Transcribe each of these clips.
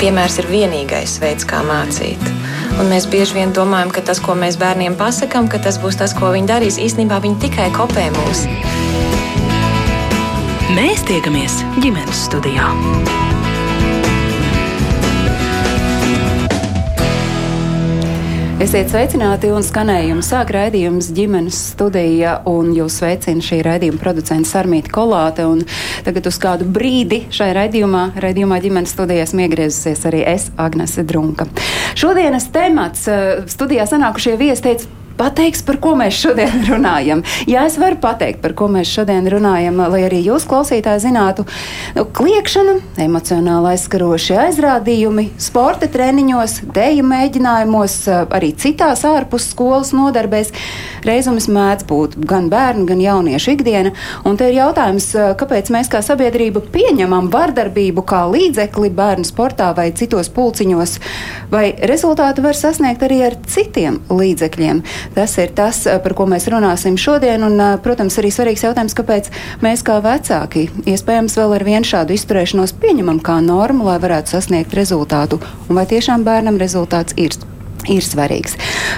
piemērs ir vienīgais veids, kā mācīt. Un mēs bieži vien domājam, ka tas, ko mēs bērniem pasakām, ka tas būs tas, ko viņi darīs. Īstenībā viņi tikai kopē mūs. Mēs tiekamies ģimenes studijā. Esiet sveicināti un skanējumu sāk raidījums ģimenes studija un jūs sveicina šī raidījuma producents Sarmīta Kolāte un tagad uz kādu brīdi šai raidījumā, raidījumā ģimenes studijās iegriezusies arī es, Agnese Drunka. Šodienas temats eh, studijā sanākušie viesi teica, pateiks, par ko mēs šodien runājam. Jā, es varu pateikt, par ko mēs šodien runājam, lai arī jūs, klausītāji, zinātu, nu, kliekšana, emocionāli aizskarošie aizrādījumi, sporta treniņos, deju mēģinājumos, arī citās ārpus skolas nodarbēs. Reizums mēdz būt gan bērnu, gan jauniešu ikdiena. Un te ir jautājums, kāpēc mēs kā sabiedrība pieņemam vardarbību kā līdzekli bērnu sportā vai citos pulciņos, vai rezultātu var sasniegt arī ar citiem līdzekļiem. Tas ir tas, eh, par ko mēs runāsim šodien. Un, eh, protams, arī svarīgs jautājums, kāpēc mēs kā vecāki iespējams vēl ar vienu šādu izturēšanos pieņemam kā normu, lai varētu sasniegt rezultātu. Un vai tiešām bērnam rezultāts ir? ir svarīgs.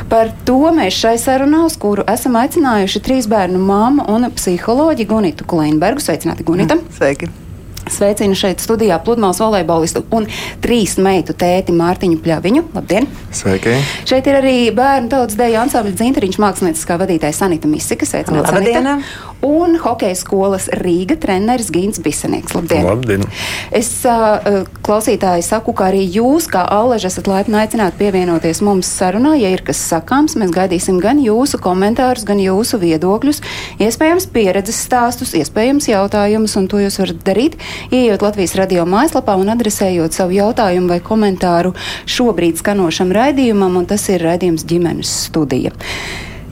Par to mēs šai sarunā, uz kuru esam aicinājuši trīs bērnu māmu un psiholoģi Gunitu Kleinbergu. Sveicināti, Gunita! Sveiki! Sveicinu šeit studijā pludmales volejbolistu un trīs meitu tēti Mārtiņu Pļaviņu. Labdien! Sveiki! Šeit ir arī bērnu tautas deju ansambļa dzinteriņš mākslinieckā vadītāja Sanita Misika. Sveicināti, Sanita! Un hokeja skolas Rīga treneris Gins Bisenieks. Labdien! Labdien! Es uh, klausītāji saku, ka arī jūs, kā Alež, esat laipni aicināti pievienoties mums sarunā. Ja ir kas sakāms, mēs gaidīsim gan jūsu komentārus, gan jūsu viedokļus, iespējams pieredzes stāstus, iespējams jautājumus, un to jūs varat darīt Iejot Latvijas radio mājaslapā un adresējot savu jautājumu vai komentāru šobrīd skanošam raidījumam, un tas ir raidījums ģimenes studija.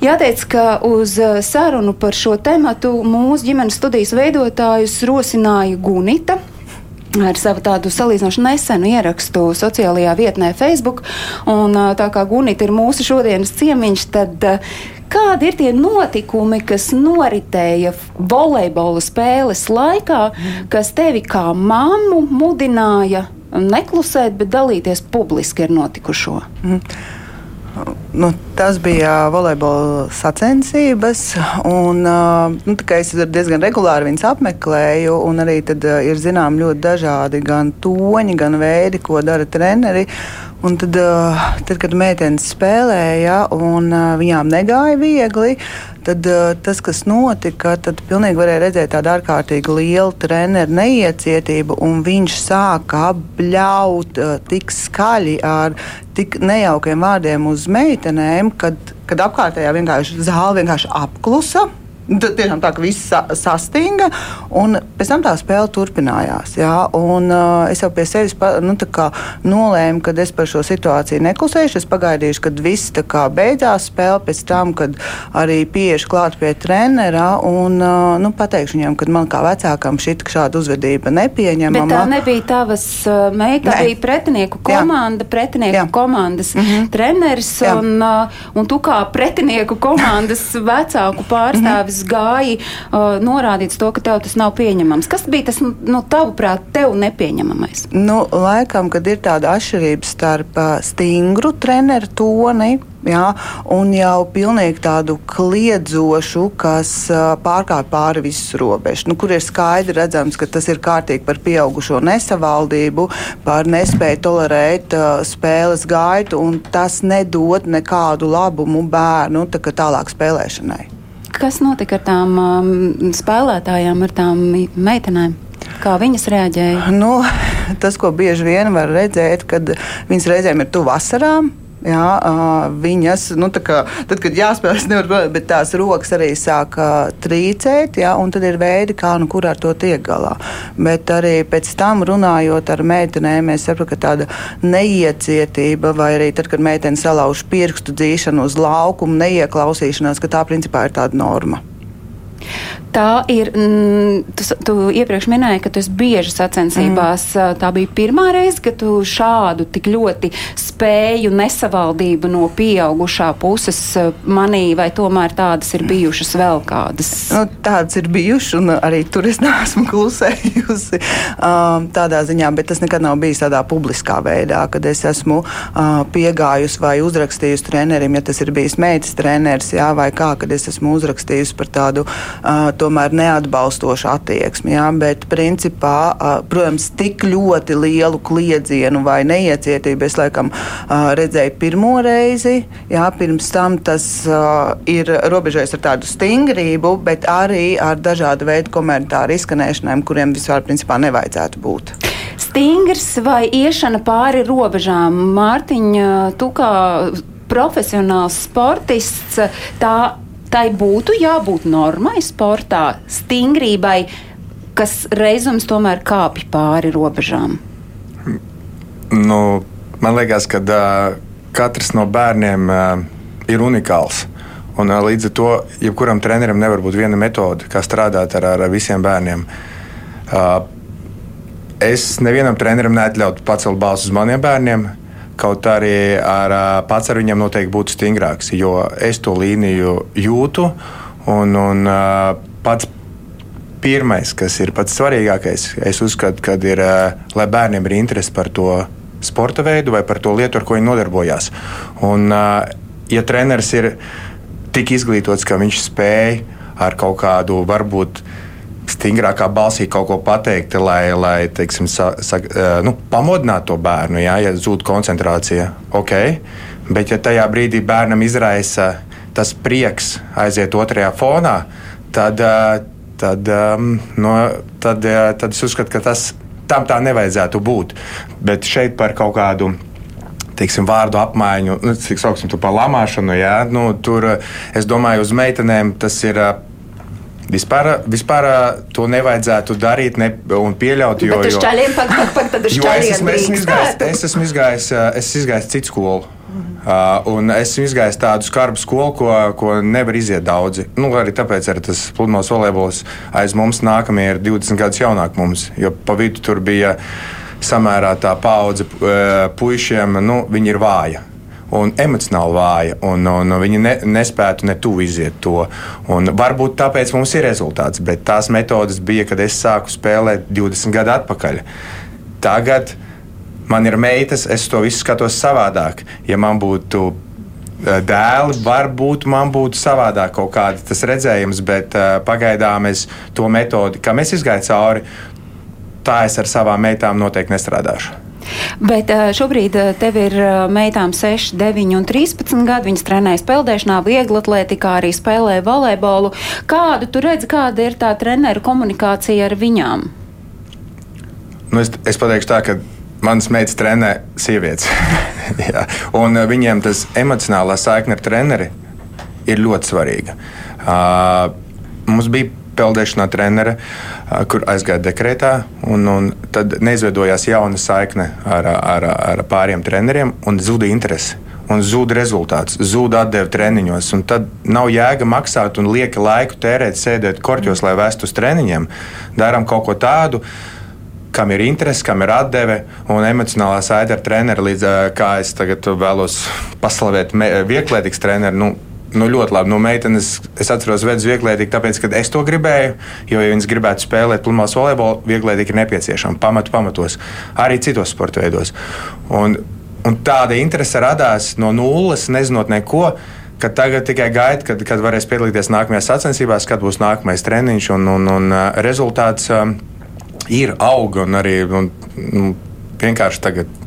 Jāteic, ka uz uh, sarunu par šo tematu mūsu ģimenes studijas veidotājus rosināja Gunita, ar savu tādu salīdzinoši nesenu ierakstu sociālajā vietnē Facebook. Un, tā kā Gunita ir mūsu šodienas ciemiņš, tad Kādi ir tie notikumi, kas noritēja volejbola spēles laikā, kas tevi kā mammu mudināja neklusēt, bet dalīties publiski ar notikušo? Mm. Nu, tas bija volejbola sacensības. Un, nu, es diezgan regulāri viņas apmeklēju. Arī tad ir zināms ļoti dažādi gan toņi, gan veidi, ko dara treneri. Un tad, tad, kad meitenes spēlēja un viņām negāja viegli, tad tas, kas notika, tad pilnīgi varēja redzēt tādu ārkārtīgi lielu treneru neiecietību, un viņš sāka apbļaut tik skaļi ar tik nejaukiem vārdiem uz meitenēm, kad, kad apkārtējā vienkārši zāle vienkārši apklusa. Tad tiešām tā, ka viss sa sastinga, un pēc tam tā spēle turpinājās. Jā, un, uh, es jau pie sevis pa, nu, nolēmu, ka es par šo situāciju neklusēšu. Es pagaidīšu, kad viss kā, beidzās spēle, pēc tam, kad arī pieešu klāt pie trenera un uh, nu, pateikšu viņam, ka man kā vecākam šī šāda uzvedība nepieņemama. Bet tā nebija tavas uh, meita, tā bija pretinieku komanda, Jā. pretinieku Jā. komandas mm -hmm. treneris, Jā. un, uh, un tu kā pretinieku komandas vecāku pārstāvis. Pirms gāji uh, norādīts to, ka tev tas nav pieņemams. Kas bija tas, nu, tavuprāt, tev nepieņemamais? Nu, laikam, kad ir tāda atšķirība starp uh, stingru treneru toni. Jā, un jau pilnīgi tādu kliedzošu, kas uh, pārkāpj pāri visas robežas, nu, kur ir skaidri redzams, ka tas ir kārtīgi par pieaugušo nesavaldību, par nespēju tolerēt uh, spēles gaitu, un tas nedod nekādu labumu bērnu tā, tālāk spēlēšanai. Kas notika ar tām um, spēlētājām, ar tām meitenēm? Kā viņas reaģēja? Nu, tas, ko bieži vien var redzēt, kad viņas reizēm ir tuvu vasarām, Jā, viņas, nu, kā, tad, kad jāspēlē, es nevaru, bet tās rokas arī sāk trīcēt, jā, un tad ir veidi, kā nu kur ar to tiek galā. Bet arī pēc tam runājot ar meitenēm, mēs saprotam, ka tāda neiecietība, vai arī tad, kad meitene salauž pirkstu dzīšanu uz laukumu, neieklausīšanās, ka tā principā ir tāda norma. Tā ir. Mm, tu, tu iepriekš minēji, ka tu esi bieži sacensībās. Mm. Tā bija pirmā reize, kad tu šādu tik ļoti spēju nesavaldību no pieaugušā puses manīji, vai tomēr tādas ir bijušas vēl kādas? Nu, tādas ir bijušas, un arī tur es neesmu klusējusi um, tādā ziņā, bet tas nekad nav bijis tādā publiskā veidā, kad es esmu uh, piegājusi vai uzrakstījusi trenerim, ja tas ir bijis meitas treneris, jā, vai kā, kad es esmu uzrakstījusi par tādu. Tomēr neatbalstoša attieksme. Jā, bet, principā, protams, tik ļoti lielu kliedzienu vai neiecietību es laikam redzēju pirmo reizi. Jā, pirms tam tas ir robežojas ar tādu stingrību, bet arī ar dažādu veidu komentāru izskanēšanām, kuriem vispār principā nevajadzētu būt. Stingrs vai iešana pāri robežām? Mārtiņa, tu kā profesionāls sportists, tā tai būtu jābūt normai sportā, stingrībai, kas reizums tomēr kāpj pāri robežām? Nu, man liekas, ka uh, katrs no bērniem uh, ir unikāls. Un, uh, līdz ar to jebkuram trenerim nevar būt viena metode, kā strādāt ar, ar visiem bērniem. Uh, es nevienam trenerim neatļautu pacelt balsu uz maniem bērniem. Kaut arī ar, pats ar viņiem noteikti būtu stingrāks, jo es to līniju jūtu. Un, un pats pirmais, kas ir pats svarīgākais, es uzskatu, ka ir, lai bērniem ir interese par to sporta veidu vai par to lietu, ar ko viņi nodarbojās. Un, ja treneris ir tik izglītots, ka viņš spēj ar kaut kādu varbūt stingrākā balsī kaut ko pateikt, lai, lai teiksim, sa, sa, nu, pamodinātu to bērnu, jā, ja zūd koncentrācija. Okay. Bet, ja tajā brīdī bērnam izraisa tas prieks aiziet otrajā fonā, tad, tad, no, tad, tad es uzskatu, ka tas tam tā nevajadzētu būt. Bet šeit par kaut kādu teiksim, vārdu apmaiņu, nu, cik to par lamāšanu. Jā, nu, tur, es domāju, uz meitenēm tas ir Vispār, vispār to nevajadzētu darīt ne, un pieļaut. Jo, Bet uz čaļiem pak, pak, pak, tad čaļiem es, esmu, esmu izgājis, es esmu izgājis, es esmu izgājis citu skolu. Uh, un esmu izgājis tādu skarbu skolu, ko, ko nevar iziet daudzi. Nu, arī tāpēc arī tas pludmales volejbols aiz mums nākamie ir 20 gadus jaunāk mums, jo pa vidu tur bija samērā tā paudze uh, puišiem, nu, viņi ir vāja un emocionāli vāja, un, un viņi ne, nespētu ne tuvu iziet to. Un varbūt tāpēc mums ir rezultāts, bet tās metodes bija, kad es sāku spēlēt 20 gadu atpakaļ. Tagad man ir meitas, es to visu skatos savādāk. Ja man būtu e, dēli, varbūt man būtu savādāk kaut kāds redzējums, bet uh, pagaidām es to metodi, kā mēs izgājām cauri, tā es ar savām meitām noteikti nestrādāšu. Bet šobrīd tev ir meitām 6, 9 un 13 gadi. Viņas trenējas peldēšanā, viegli atletikā, arī spēlē volejbolu. Kādu tu redzi, kāda ir tā treneru komunikācija ar viņām? Nu, es, es pateikšu tā, ka manas meitas trenē sievietes. un viņiem tas emocionālā saikne ar treneri ir ļoti svarīga. Uh, mums bija peldēšanā trenere, kur aizgāja dekrētā. Un, un tad neizveidojās jauna saikne ar, ar, ar pāriem treneriem un zuda interese. Un zuda rezultāts, zuda atdeve treniņos. Tad nav jēga maksāt un lieka laiku tērēt, sēdēt korķos, lai vestu uz treniņiem. Darām kaut ko tādu, kam ir interese, kam ir atdeve un emocionālā saite ar treneru. Līdz kā es tagad vēlos paslavēt vieglietīgas treneru. Nu, nu, ļoti labi. Nu, meitenes, es atceros, vedzu vieglietību, tāpēc, ka es to gribēju. Jo, ja viņas gribētu spēlēt pludmales volejbolu, vieglietība ir nepieciešama pamatu pamatos, arī citos sporta veidos. Un, un tāda interese radās no nulles, nezinot neko. Kad tagad tikai gaida, kad, kad varēs piedalīties nākamajās sacensībās, kad būs nākamais treniņš un, un, un uh, rezultāts um, ir auga un arī un, un vienkārši tagad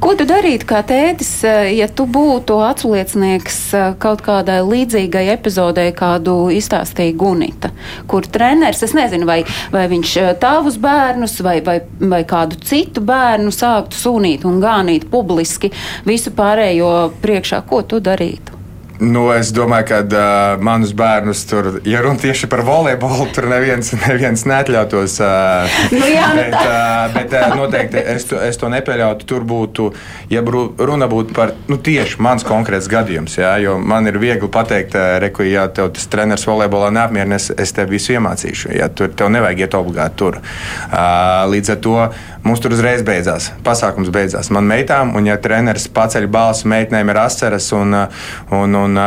Ko tu darītu kā tētis, eh, ja tu būtu atsliecinieks eh, kaut kādai līdzīgai epizodei, kādu izstāstīja Gunita, kur treneris, es nezinu, vai, vai viņš eh, tavus bērnus vai, vai, vai kādu citu bērnu sāktu sūnīt un gānīt publiski visu pārējo priekšā, ko tu darītu? Nu, es domāju, ka uh, manus bērnus tur, ja runa tieši par volejbolu, tur neviens, neviens neatļautos. Uh, nu, jā, nu bet uh, bet uh, noteikti es to, es to nepieļautu. Tur būtu, ja runa būtu par nu, tieši mans konkrēts gadījums, jā, jo man ir viegli pateikt, uh, reku, ja tev tas treneris volejbolā neapmierina, es, tev visu iemācīšu. Ja, tur tev nevajag iet obligāti tur. Uh, līdz ar to mums tur uzreiz beidzās. Pasākums beidzās man meitām, un ja treneris paceļ balsu, meitnēm ir asceras un, un, un Un,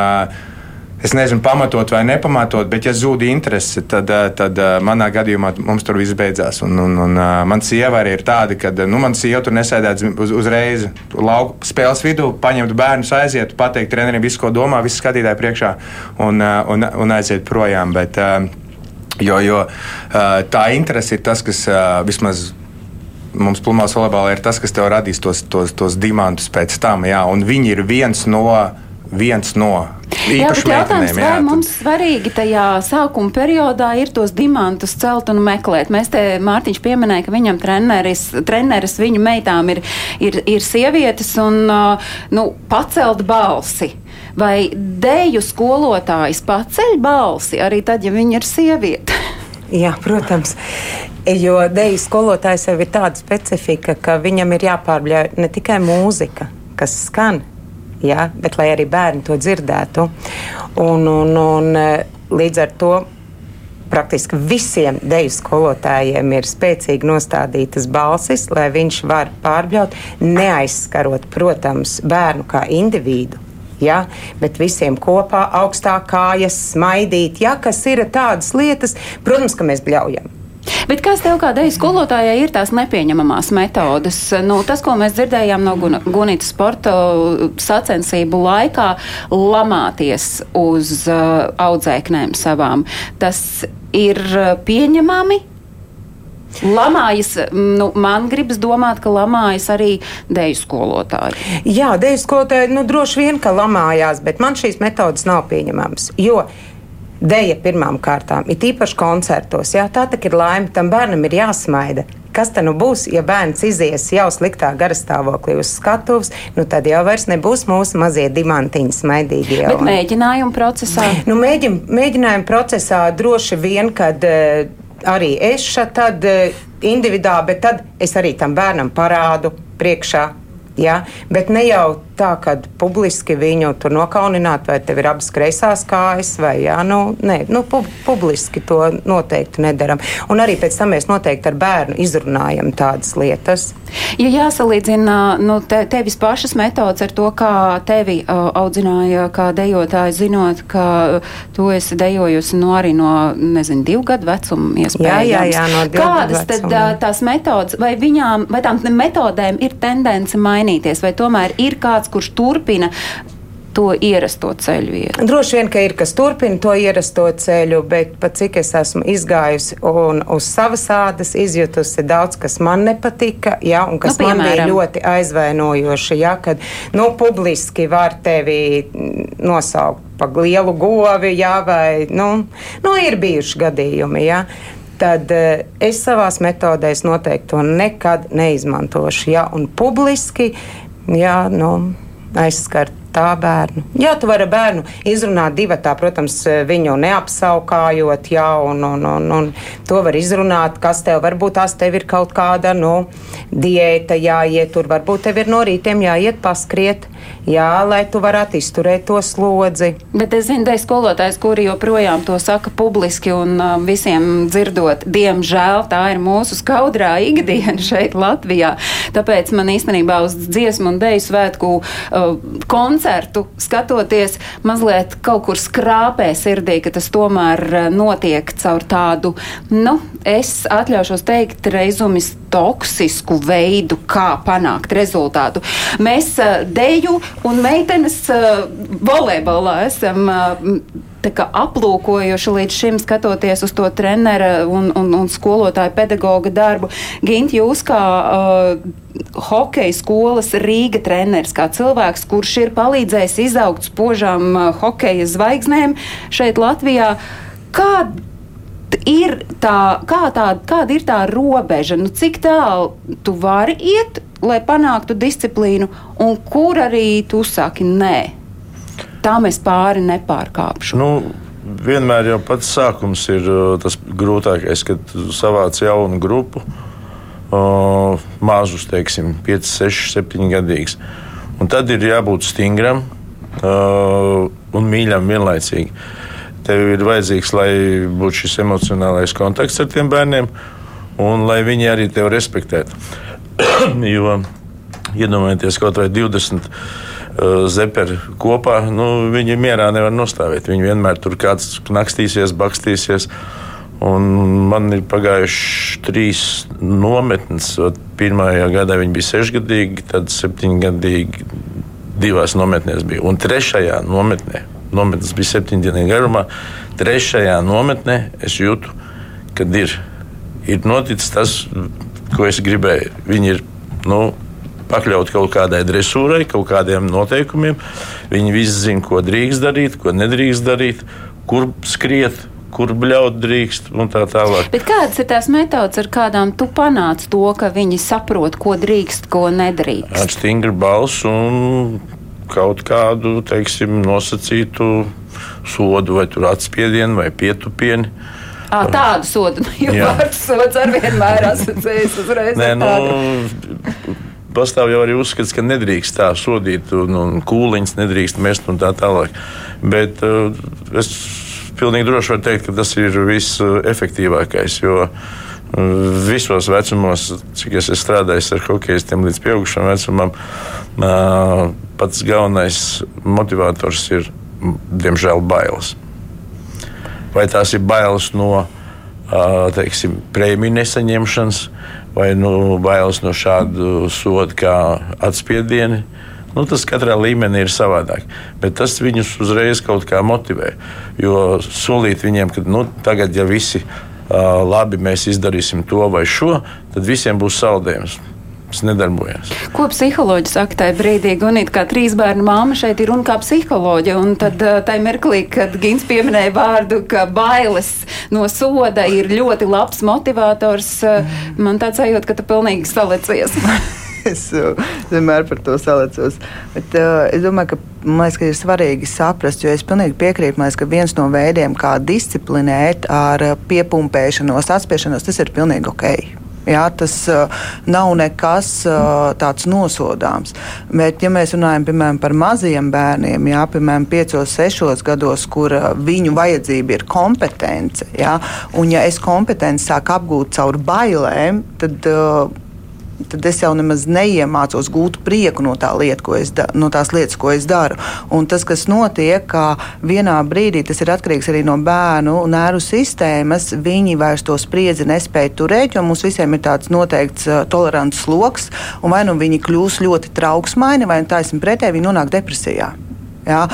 Es nezinu, pamatot vai nepamatot, bet, ja zūd interese, tad, tad manā gadījumā mums tur viss beidzās. Un, un, un man sieva arī ir tāda, ka nu, man sieva tur nesēdētu uz, uzreiz lauku spēles vidū, paņemt bērnus, aiziet, pateikt trenerim visu, ko domā, visu skatītāju priekšā un, un, un aiziet projām. Bet, jo, jo tā interese ir tas, kas vismaz mums plūmās volejbolā ir tas, kas tev radīs tos, tos, tos diamantus pēc tam. Jā, un viņi ir viens no viens no Jā, bet jautājums, vai jā, tad... mums svarīgi tajā sākuma periodā ir tos dimantus celt un meklēt? Mēs te Mārtiņš pieminēja, ka viņam treneris, treneris viņu meitām ir, ir, ir sievietes un nu, pacelt balsi. Vai deju skolotājs paceļ balsi arī tad, ja viņa ir sieviete? Jā, protams. Jo deju skolotājs jau ir tāda specifika, ka viņam ir jāpārbļauj ne tikai mūzika, kas skan, ja, bet lai arī bērni to dzirdētu. Un, un, un, e, līdz ar to praktiski visiem deju skolotājiem ir spēcīgi nostādītas balsis, lai viņš var pārbaudīt, neaizskarot, protams, bērnu kā individu. Ja, bet visiem kopā augstāk kājas, smaidīt, ja, kas ir tādas lietas, protams, ka mēs bļaujam. Bet kas tev kā deju skolotājai ir tās nepieņemamās metodas? Nu, tas, ko mēs dzirdējām no Gunītas sporta sacensību laikā, lamāties uz uh, audzēknēm savām, tas ir uh, pieņemami. Lamājas, nu, man gribas domāt, ka lamājas arī deju skolotāji. Jā, deju skolotāji, nu, droši vien, ka lamājās, bet man šīs metodas nav pieņemamas. Jo Deja pirmām kārtām, it īpaši koncertos, jā, tā ir laime, tam bērnam ir jāsmaida. Kas tad nu būs, ja bērns izies jau sliktā garastāvoklī uz skatuves, nu tad jau vairs nebūs mūsu mazie diamantiņi smaidīgie. Bet mēģinājumu procesā? Nu, mēģin, mēģinājumu procesā droši vien, kad uh, arī es šeit uh, individuāli, bet tad es arī tam bērnam parādu priekšā. Ja? Bet ne jau tā, ka publiski viņu tur nokaunināt, vai tev ir abas kreisās kājas, vai jā, nu, nē, nu, pub publiski to noteikti nedaram. Un arī pēc tam mēs noteikti ar bērnu izrunājam tādas lietas. Ja jāsalīdzina nu, te, tevis pašas metodas ar to, kā tevi uh, audzināja kā dejotāji, zinot, ka tu esi dejojusi no arī no, nezinu, divu gadu vecuma iespējams. Jā, jā, jā, no Kādas tad uh, tās metodas, vai viņām, vai tām metodēm ir tendence mainīties, vai tomēr ir kāds, kurš turpina to ierasto ceļu iet. Droši vien, ka ir kas turpina to ierasto ceļu, bet pat cik es esmu izgājusi un uz savas ādas izjutusi daudz, kas man nepatika, ja, un kas nu, piemēram. man bija ļoti aizvainojoši, ja, kad nu, publiski var tevi nosaukt par lielu govi, ja, vai nu, nu, ir bijuši gadījumi. Ja tad uh, es savās metodēs noteikti to nekad neizmantošu. Ja, un publiski jā, nu, aizskart tā bērnu. Jā, tu vari bērnu izrunāt divatā, protams, viņu neapsaukājot, jā, un, un, un, un to var izrunāt, kas tev varbūt tās tev ir kaut kāda, nu, diēta jāiet, tur varbūt tev ir no rītiem jāiet paskriet, jā, lai tu varētu izturēt to slodzi. Bet es zinu, dēļ skolotājs, kuri joprojām to saka publiski un uh, visiem dzirdot, diemžēl tā ir mūsu skaudrā ikdiena šeit Latvijā. Tāpēc man īstenībā uz dziesmu un dēļu svētku uh, koncertu koncertu skatoties, mazliet kaut kur skrāpē sirdī, ka tas tomēr eh, notiek caur tādu, nu, es atļaušos teikt, reizumis toksisku veidu, kā panākt rezultātu. Mēs uh, deju un meitenes uh, volejbolā esam. Aplūkojuši līdz šim, skatoties uz to trenera un, un, un skolotāju pedagoga darbu. Gint, jūs kā uh, hokeja skolas Rīga treneris, kā cilvēks, kurš ir palīdzējis izaugt spožām uh, hokeja zvaigznēm šeit Latvijā, kāda ir tā, kā tā, kāda ir tā robeža, nu, cik tālu tu vari iet, lai panāktu disciplīnu, un kur arī tu saki nē? Tam es pāri nepārkāpšu? Nu, vienmēr jau pats sākums ir uh, tas grūtākais, kad savāc jaunu grupu, uh, mazus, teiksim, 5, 6, 7 gadīgus. Un tad ir jābūt stingram uh, un mīļam vienlaicīgi. Tev ir vajadzīgs, lai būtu šis emocionālais kontakts ar tiem bērniem, un lai viņi arī tevi respektētu. jo iedomājieties, kaut vai 20 uh, zeperi kopā, nu, viņi mierā nevar nostāvēt. Viņi vienmēr tur kāds nakstīsies, bakstīsies. Un man ir pagājuši trīs nometnes. Pirmajā gadā viņi bija sešgadīgi, tad septiņgadīgi divās nometnēs bija. Un trešajā nometnē, nometnes bija septiņdienu garumā, trešajā nometnē es jūtu, kad ir, ir noticis tas, ko es gribēju. Viņi ir nu, pakļauti kaut kādai dresūrai, kaut kādiem noteikumiem. Viņi visi zina, ko drīkst darīt, ko nedrīkst darīt, kur skriet. Kur bļaut drīkst, un tā tālāk. Bet kādas ir tās metodas, ar kādām tu panāc to, ka viņi saprot, ko drīkst, ko nedrīkst? Ar stingru balsu un kaut kādu, teiksim, nosacītu sodu, vai tur atspiedienu, vai pietupienu. À, tādu sodu, jo vārds sods ar vienmēr asociējas uzreiz. Nē, nu, pastāv jau arī uzskats, ka nedrīkst tā sodīt, un, un kūliņus nedrīkst mest un tā tālāk. Bet uh, es pilnīgi droši varu teikt, ka tas ir visefektīvākais. Jo uh, visos vecumos, cik es esmu strādājis ar hokeistiem līdz pieaugušam vecumam, uh, pats galvenais motivators ir, diemžēl, bailes vai tās ir bailes no teiksim, prēmiju nesaņemšanas, vai nu, bailes no šāda soda kā atspiedieni. Nu, tas katrā līmenī ir savādāk. Bet tas viņus uzreiz kaut kā motivē. Jo solīt viņiem, ka nu, tagad, ja visi uh, labi mēs izdarīsim to vai šo, tad visiem būs saldējums. Tas nedarbojas. Ko psiholoģi saka tajā brīdī? Gunīt, kā trīs bērnu māma šeit ir un kā psiholoģija. Un tad tajā mirklī, kad Gins pieminēja vārdu, ka bailes no soda ir ļoti labs motivators, man tāds sajūta, ka tu pilnīgi salicies. es vienmēr par to salicos. Bet, uh, es domāju, ka, liekas, ka ir svarīgi saprast, jo es pilnīgi piekrītu, liekas, ka viens no veidiem, kā disciplinēt ar piepumpēšanos, atspiešanos, tas ir pilnīgi ok. Jā, tas uh, nav nekas uh, tāds nosodāms. Bet, ja mēs runājam piemēram, par maziem bērniem, jā, piemēram, 5, 6 gados, kur uh, viņu vajadzība ir kompetence, jā, un ja es kompetenci sāku apgūt caur bailēm, tad uh, tad es jau nemaz neiemācos gūt prieku no, tā lieta, da, no tās lietas, ko es daru. Un tas, kas notiek, ka vienā brīdī tas ir atkarīgs arī no bērnu nervu sistēmas, viņi vairs to spriedzi nespēja turēt, jo mums visiem ir tāds noteikts uh, tolerants sloks, un vai nu viņi kļūs ļoti trauksmaini, vai taisni pretēji viņi nonāk depresijā. Ja?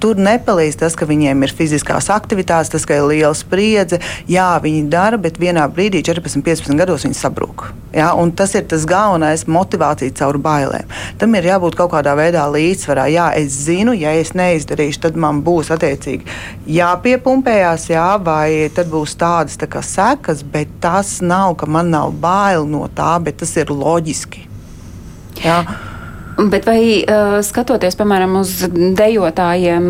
Tur nepalīdz tas, ka viņiem ir fiziskās aktivitātes, tas, ka ir liela spriedze. Jā, viņi dara, bet vienā brīdī, 14, 15 gados, viņi sabrūk. Ja? Un tas ir tas galvenais motivācija caur bailēm. Tam ir jābūt kaut kādā veidā līdzsvarā. Jā, es zinu, ja es neizdarīšu, tad man būs attiecīgi jāpiepumpējās, jā, vai tad būs tādas tā kā sekas, bet tas nav, ka man nav bail no tā, bet tas ir loģiski. Jā. Bet vai skatoties, piemēram, uz dejotājiem,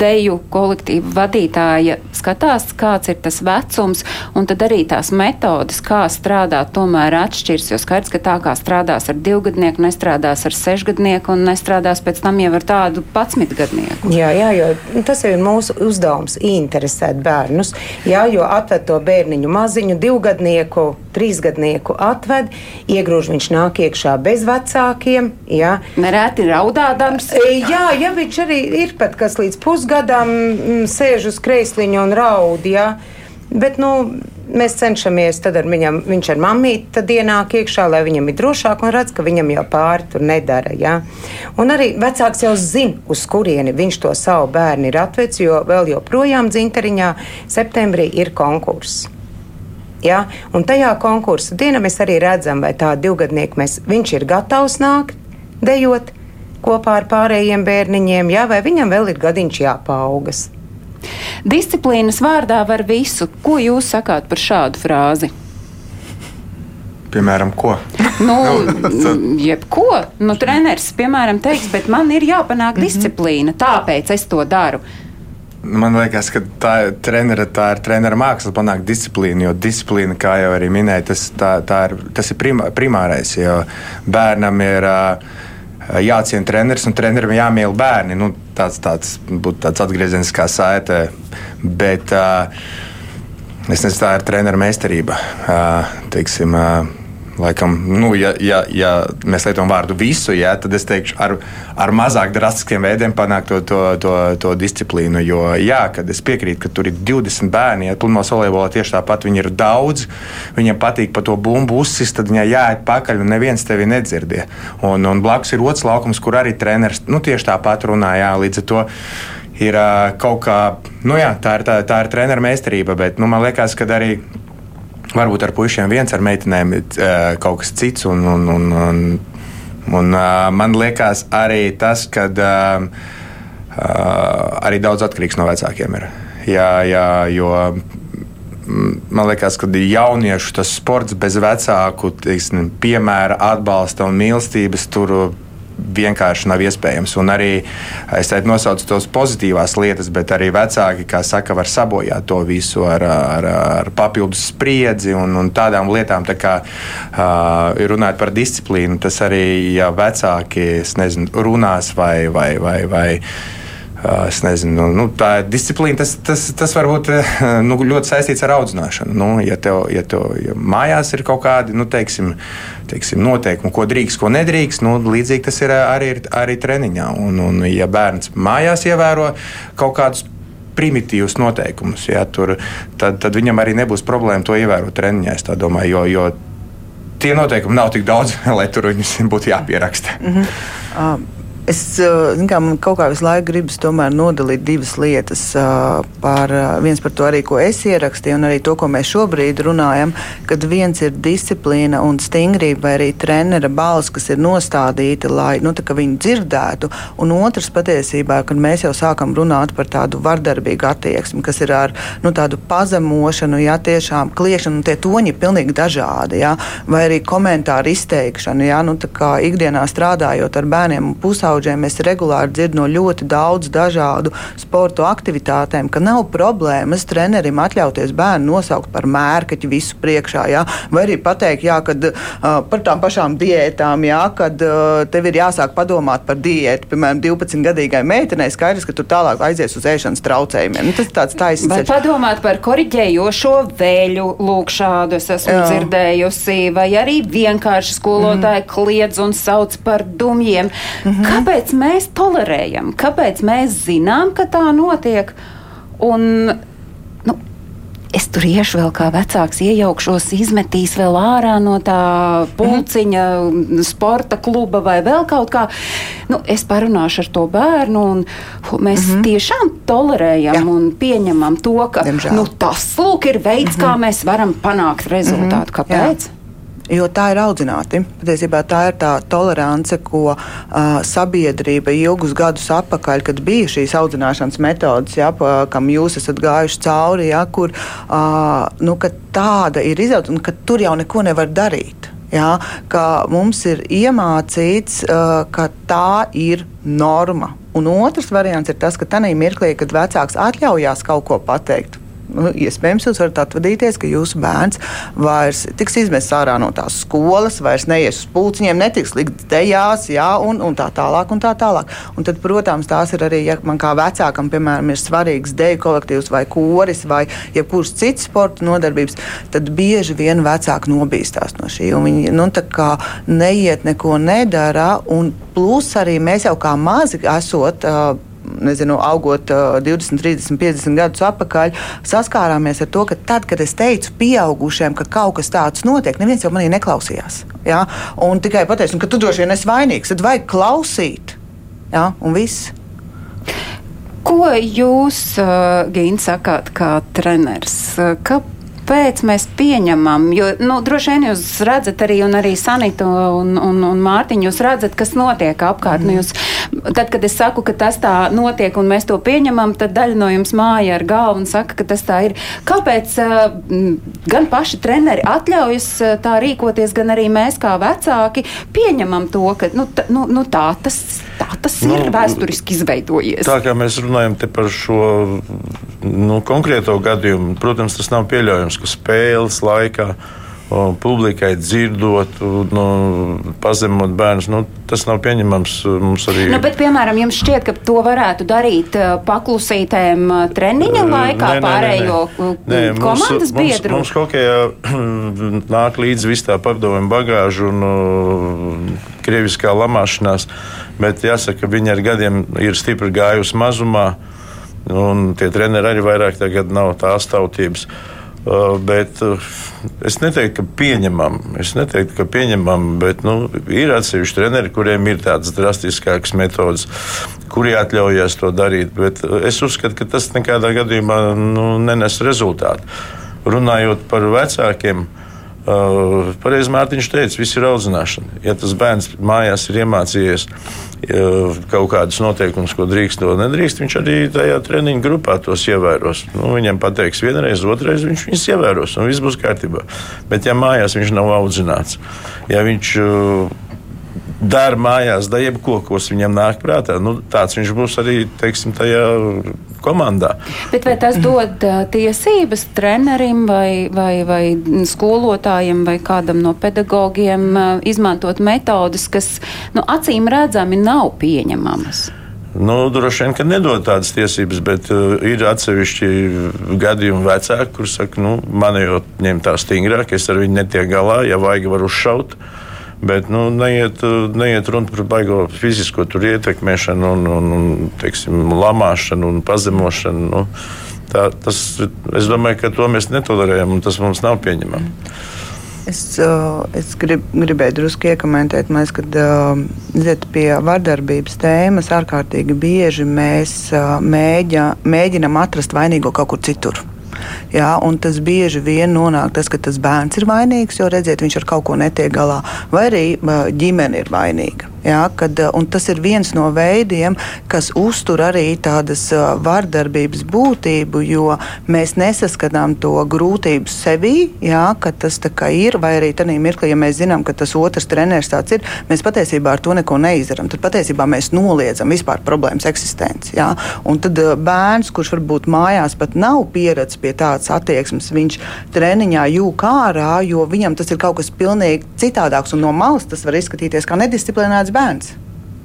deju kolektīvu vadītāja skatās, kāds ir tas vecums, un tad arī tās metodas, kā strādāt, tomēr atšķirs, jo skaidrs, ka tā kā strādās ar divgadnieku, nestrādās ar sešgadnieku un nestrādās pēc tam jau ar tādu patsmitgadnieku. Jā, jā, jo tas ir mūsu uzdevums interesēt bērnus, jā, jo atved to bērniņu maziņu, divgadnieku, trīsgadnieku atved, iegrūž viņš nāk iekšā bez vecākiem, jā, Ja? Nereti raudādams. E, jā, ja viņš arī ir pat kas līdz pusgadam mm, sēž uz kreisliņa un raud. Ja? Bet, nu, mēs cenšamies, tad ar viņam, viņš ar mammīti ienāk iekšā, lai viņam ir drošāk un redz, ka viņam jau pāri tur nedara. Ja? Un arī vecāks jau zina, uz kurieni viņš to savu bērnu ir atvedis, jo vēl joprojām dzinteriņā septembrī ir konkurss. Ja? Un tajā konkursu dienā mēs arī redzam, vai tā divgadnieka mēs, viņš ir gatavs nākt, dejot kopā ar pārējiem bērniņiem, jā, vai viņam vēl ir gadiņš jāpaugas. Disciplīnas vārdā var visu. Ko jūs sakāt par šādu frāzi? Piemēram, ko? Nu, jebko. Nu, treneris, piemēram, teiks, bet man ir jāpanāk mhm. disciplīna, tāpēc es to daru. Man liekas, ka tā trenera, tā ir trenera māksla panākt disciplīnu, jo disciplīna, kā jau arī minēja, tas, tā, tā ir, tas ir primā, primārais. Jo bērnam ir jāciena treneris un trenerim jāmīl bērni. Nu, tāds, tāds būtu tāds atgriezeniskā saite. Bet uh, es nezinu, tā ir treneru meistarība. Uh, teiksim, uh, Laikam, nu, ja, ja, ja mēs lietojam vārdu visu, ja, tad es teikšu, ar, ar mazāk drastiskiem veidiem panākt to, to, to, to disciplīnu. Jo, jā, kad es piekrītu, ka tur ir 20 bērni, ja pludmales volejbolā tieši tāpat viņi ir daudz, viņiem patīk pa to bumbu uzsist, tad viņai jāiet pakaļ un neviens tevi nedzirdē. Un, un blakus ir otrs laukums, kur arī treneris nu, tieši tāpat runā. Jā, līdz ar to ir uh, kaut kā, nu jā, tā ir, tā, tā ir treneru meistarība, bet nu, man liekas, ka arī varbūt ar puikiem viens, ar meitenēm uh, kaut kas cits. Un, un, un, un, un, uh, man liekas, arī tas, ka uh, arī daudz atkarīgs no vecākiem ir. Jā, jā, jo man liekas, ka jauniešu sports bez vecāku teiksim, piemēra, atbalsta un mīlestības tur vienkārši nav iespējams. Un arī es teiktu, nosaucu tos pozitīvās lietas, bet arī vecāki, kā saka, var sabojāt to visu ar, ar, ar papildus spriedzi un, un tādām lietām. Tā kā uh, runājot par disciplīnu, tas arī, ja vecāki nezinu, runās vai. vai, vai, vai Es nezinu, nu, tā ir disciplīna. Tas, tas, tas var būt nu, ļoti saistīts ar audzināšanu. Nu, ja tev, ja tev ja mājās ir kaut kādi nu, teiksim, teiksim, noteikumi, ko drīkst, ko nedrīkst, nu, līdzīgi tas ir arī, arī treniņā. Un, un, ja bērns mājās ievēro kaut kādus primitīvus noteikumus, ja, tur, tad, tad viņam arī nebūs problēma to ievērot treniņā. Es domāju, jo, jo tie noteikumi nav tik daudz, lai tur viņus būtu jāpieraksta. Mm -hmm. um. Es kā, kaut kā visu laiku gribas nodalīt divas lietas. Par, viens par to arī, ko es ierakstīju, un arī to, ko mēs šobrīd runājam. Kad viens ir disciplīna un stingrība, vai arī trenera balss, kas ir nostādīta, lai nu, viņi dzirdētu, un otrs patiesībā, kad mēs jau sākam runāt par tādu vardarbīgu attieksmi, kas ir ar nu, tādu pazemošanu, jā, tiešām kliešanu, un tie toņi ir pilnīgi dažādi, jā, vai arī komentāru izteikšanu, jā, nu, ikdienā strādājot ar bērniem un pusauģiem pusauģiem mēs regulāri dzirdam no ļoti daudz dažādu sporta aktivitātēm, ka nav problēmas trenerim atļauties bērnu nosaukt par mērkaķi visu priekšā. Jā? Vai arī pateikt, jā, kad, uh, par tām pašām diētām, jā, kad uh, tev ir jāsāk padomāt par diētu. Piemēram, 12-gadīgai meitenei skaidrs, ka tur tālāk aizies uz ēšanas traucējumiem. Nu, tas tāds taisnīgs. Vai padomāt par koriģējošo vēļu, lūk, šādu es esmu jā. dzirdējusi, vai arī vienkārši skolotāji mm. kliedz un sauc par dumjiem. Mm -hmm kāpēc mēs tolerējam, kāpēc mēs zinām, ka tā notiek. Un, nu, es tur iešu vēl kā vecāks, iejaukšos, izmetīs vēl ārā no tā pulciņa, mm -hmm. sporta kluba vai vēl kaut kā. Nu, es parunāšu ar to bērnu, un mēs mm -hmm. tiešām tolerējam Jā. un pieņemam to, ka Diemžēl. nu, tas lūk, ir veids, mm -hmm. kā mēs varam panākt rezultātu. Mm -hmm. Kāpēc? Jā. Jo tā ir audzināti. Patiesībā tā ir tā tolerance, ko uh, sabiedrība ilgus gadus atpakaļ, kad bija šīs audzināšanas metodes, ja, pa, kam jūs esat gājuši cauri, ja, kur uh, nu, tāda ir izaugsme un ka tur jau neko nevar darīt. Ja, mums ir iemācīts, uh, ka tā ir norma. Un otrs variants ir tas, ka tajā mirklī, kad vecāks atļaujās kaut ko pateikt, nu, iespējams, jūs varat atvadīties, ka jūsu bērns vairs tiks izmests ārā no tās skolas, vairs neies uz pulciņiem, netiks likt dejās, jā, un, un tā tālāk. Un tā tālāk. Un tad, protams, tās ir arī, ja man kā vecākam, piemēram, ir svarīgs deju kolektīvs vai koris vai jebkurš cits sporta nodarbības, tad bieži vien vecāki nobīstās no šī. Viņi nu, neiet neko nedara, plus arī mēs jau kā mazi esot. Uh, nezinu, augot uh, 20, 30, 50 gadus atpakaļ, saskārāmies ar to, ka tad, kad es teicu pieaugušiem, ka kaut kas tāds notiek, neviens jau manī neklausījās. Ja? Un tikai pateicu, ka tu droši vien esi vainīgs, tad vajag klausīt. Ja? Un viss. Ko jūs, uh, Gīna, sakāt kā treneris? Kāpēc? Kāpēc mēs pieņemam, jo nu, droši vien jūs redzat arī, un arī Sanita un, un, un Mārtiņa, jūs redzat, kas notiek apkārt. Mm. Nu, jūs tad, kad es saku, ka tas tā notiek un mēs to pieņemam, tad daļa no jums māja ar galvu un saka, ka tas tā ir. Kāpēc uh, gan paši treneri atļaujas uh, tā rīkoties, gan arī mēs kā vecāki pieņemam to, ka nu, t, nu, nu, tā tas, tā tas nu, ir vēsturiski izveidojies? Tā kā mēs runājam par šo nu, konkrēto gadījumu, protams, tas nav pieļaujams, ka spēles laikā publikai dzirdot, nu, pazemot bērnus. Nu, tas nav pieņemams mums arī. Nu, bet, piemēram, jums šķiet, ka to varētu darīt paklusītēm treniņa laikā nē, nē, pārējo nē, nē. komandas mums, biedru? Mums, mums hokejā nāk līdzi viss tā padomju bagāžu un uh, krieviskā lamāšanās, bet jāsaka, viņi ar gadiem ir stipri gājusi mazumā, un tie treneri arī vairāk tagad nav tās tautības. Uh, bet uh, es neteiktu, ka pieņemam. Es neteiktu, ka pieņemam, bet nu, ir atsevišķi treneri, kuriem ir tādas drastiskākas metodas, kuri atļaujas to darīt. Bet uh, es uzskatu, ka tas nekādā gadījumā nu, nenes rezultātu. Runājot par vecākiem, uh, Uh, Pareizi Mārtiņš teica, viss ir audzināšana. Ja tas bērns mājās ir iemācījies uh, kaut kādus noteikumus, ko drīkst, to nedrīkst, viņš arī tajā treniņu grupā tos ievēros. Nu, viņam pateiks vienreiz, otrreiz, viņš viņus ievēros un viss būs kārtībā. Bet ja mājās viņš nav audzināts, ja viņš uh, dara mājās, da jebko, kas viņam nāk prātā, nu, tāds viņš būs arī, teiksim, tajā komandā. Bet vai tas dod uh, tiesības trenerim vai, vai, vai skolotājiem vai kādam no pedagogiem uh, izmantot metodas, kas nu, acīm redzami nav pieņemamas? Nu, droši vien, ka nedod tādas tiesības, bet uh, ir atsevišķi gadījumi vecāki, kuriem saka, nu, man jau ņem tā stingrāk, es ar viņu netieku galā, ja vajag, var uzšaut. Uh, Bet nu, neiet, neiet runa par baigo fizisko ietekmēšanu, un, un, un teiksim, lamāšanu un pazemošanu. Nu, tā, tas, es domāju, ka to mēs netolerējam, un tas mums nav pieņemami. Es, es grib, gribēju drusku iekomentēt, mēs, kad ziet, pie vardarbības tēmas ārkārtīgi bieži mēs mēģa, mēģinam atrast vainīgo kaut kur citur. Jā, tas bieži vien nonāk tas, ka tas bērns ir vainīgs, jo redziet, viņš ar kaut ko netiek galā, vai arī ģimene ir vainīga. Ja, kad, eh, tas ir viens no veidiem, kas uztur arī tādas eh, vardarbības būtību, jo mēs nesaskatām to grūtību sevī, ja, ka tas ir, vai arī tādā mirklī, ja mēs zinām, ka tas otrs treneris tāds ir, mēs patiesībā ar to neko neizdarām. Tad patiesībā mēs noliedzam vispār problēmas eksistenci. Ja. Un tad eh, bērns, kurš varbūt mājās pat nav pieredzējis pie tādas attieksmes, viņš treniņā jūka ārā, jo viņam tas ir kaut kas pilnīgi citādāks un no malas tas var izskatīties kā nedisciplinēts bērns.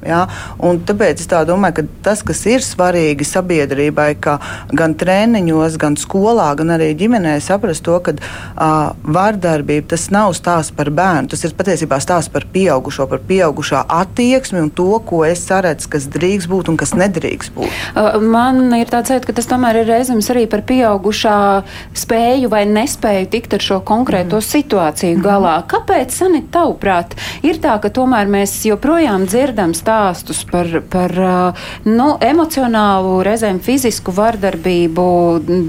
Ja? Tāpēc es tā domāju, ka tas, kas ir svarīgi sabiedrībai, ka gan treniņos, gan skolā, gan arī ģimenē saprast to, ka uh, vardarbība tas nav stāsts par bērnu, tas ir patiesībā stāsts par pieaugušo, par pieaugušā attieksmi un to, ko es saredzu, kas drīkst būt un kas nedrīkst būt. Man ir tāds sajūta, ka tas tomēr ir reizēms arī par pieaugušā spēju vai nespēju tikt ar šo konkrēto mm. situāciju mm. galā. Kāpēc, Sanit, tavuprāt, ir tā, ka tomēr mēs joprojām dzirdam stāstu? Stāstus par, par nu, emocionālu, reizēm fizisku vardarbību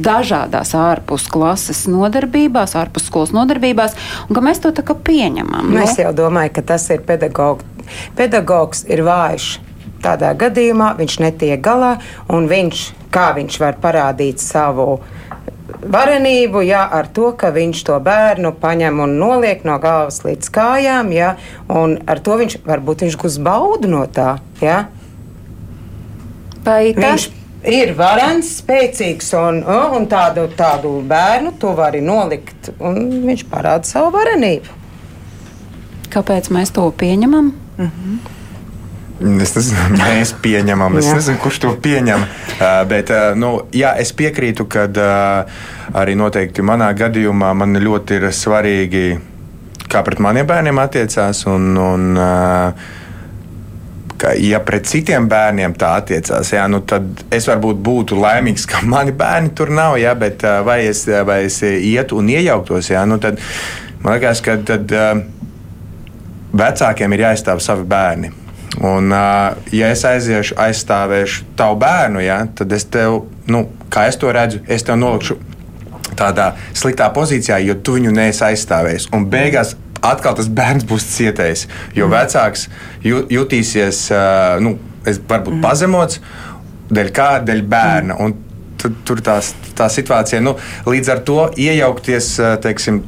dažādās ārpus klases nodarbībās, ārpus skolas nodarbībās, un ka mēs to tā kā pieņemam. Nu? Es jau domāju, ka tas ir pedagogs. Pedagogs ir vājš. Tādā gadījumā viņš netiek galā, un viņš, kā viņš var parādīt savu uh, varenību, ja, ar to, ka viņš to bērnu paņem un noliek no galvas līdz kājām, ja, un ar to viņš varbūt viņš gūs baudu no tā. Ja. Vai tas ir varants, spēcīgs, un, un tādu, tādu bērnu to var arī nolikt, un viņš parāda savu varenību. Kāpēc mēs to pieņemam? Mm -hmm. Es nezinu, mēs pieņemam, es nezinu, kurš to pieņem. Uh, bet uh, nu, jā, es piekrītu, ka uh, arī noteikti manā gadījumā man ļoti ir svarīgi, kā pret maniem bērniem attiecās. Un, un, ka, ja pret citiem bērniem tā attiecās, jā, nu, tad es varbūt būtu laimīgs, ka mani bērni tur nav, jā, bet vai es, vai es ietu un iejauktos, jā, nu, tad man liekas, ka tad, vecākiem ir jāizstāv savi bērni. Un, ja es aiziešu, aizstāvēšu tavu bērnu, ja, tad es tev, nu, kā es to redzu, es tev nolikšu tādā sliktā pozīcijā, jo tu viņu neesi aizstāvējis. Un beigās atkal tas bērns būs cietējis, jo mm. vecāks jutīsies. Nu, es varu būt mm. pazemots, dēļ kā, dēļ bērna. Mm. Un tur, tās, tā situācija, nu, līdz ar to iejaukties, teiksim,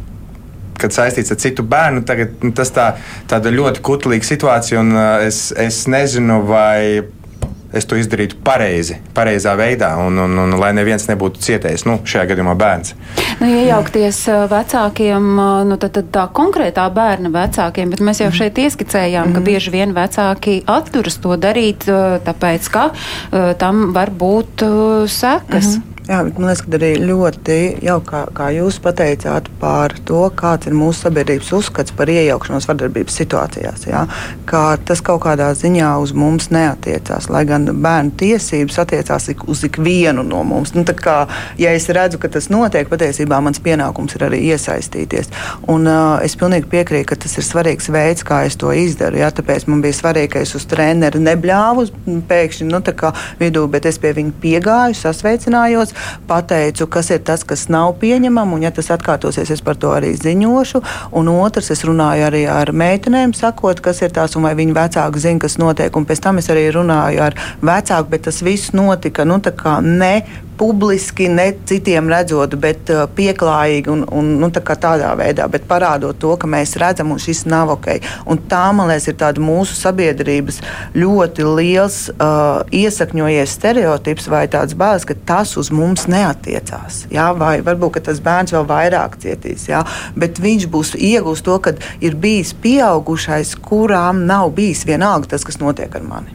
kad saistīts ar citu bērnu, tagad nu, tas tā, tāda ļoti kutlīga situācija, un es, es nezinu, vai es to izdarītu pareizi, pareizā veidā, un, un, un lai neviens nebūtu cietējis, nu, šajā gadījumā bērns. Nu, iejaukties vecākiem, nu, tad, tad tā konkrētā bērna vecākiem, bet mēs jau mhm. šeit ieskicējām, mm ka mhm. bieži vien vecāki atturas to darīt, tāpēc, ka tam var būt sekas. Mm -hmm. Jā, bet man liekas, ka arī ļoti jauki, kā, kā jūs pateicāt par to, kāds ir mūsu sabiedrības uzskats par iejaukšanos vardarbības situācijās. Jā, ka tas kaut kādā ziņā uz mums neatiecās, lai gan bērnu tiesības attiecās uz ikvienu no mums. Nu, kā, ja es redzu, ka tas notiek, patiesībā mans pienākums ir arī iesaistīties. Un, uh, es pilnīgi piekrītu, ka tas ir svarīgs veids, kā es to izdaru. Jā, tāpēc man bija svarīgi, ka es uz treneru nebļāvu pēkšņi nu, vidū, bet es pie viņa piegāju, sasveicinājos pateicu, kas ir tas, kas nav pieņemams, un ja tas atkārtosies, es par to arī ziņošu. Un otrs, es runāju arī ar meitenēm, sakot, kas ir tās, un vai viņu vecāki zina, kas notiek. Un pēc tam es arī runāju ar vecāku, bet tas viss notika nu, ne publiski, ne citiem redzot, bet uh, pieklājīgi un, un nu, tā tādā veidā, bet parādot to, ka mēs redzam, un šis nav ok. Un tā, man liekas, ir mūsu sabiedrības ļoti liels uh, iesakņojies stereotips vai tāds bāzes, ka tas uz mums neatiecās. Jā? Vai varbūt tas bērns vēl vairāk cietīs, jā? bet viņš būs iegūst to, ka ir bijis pieaugušais, kurām nav bijis vienalga tas, kas notiek ar mani.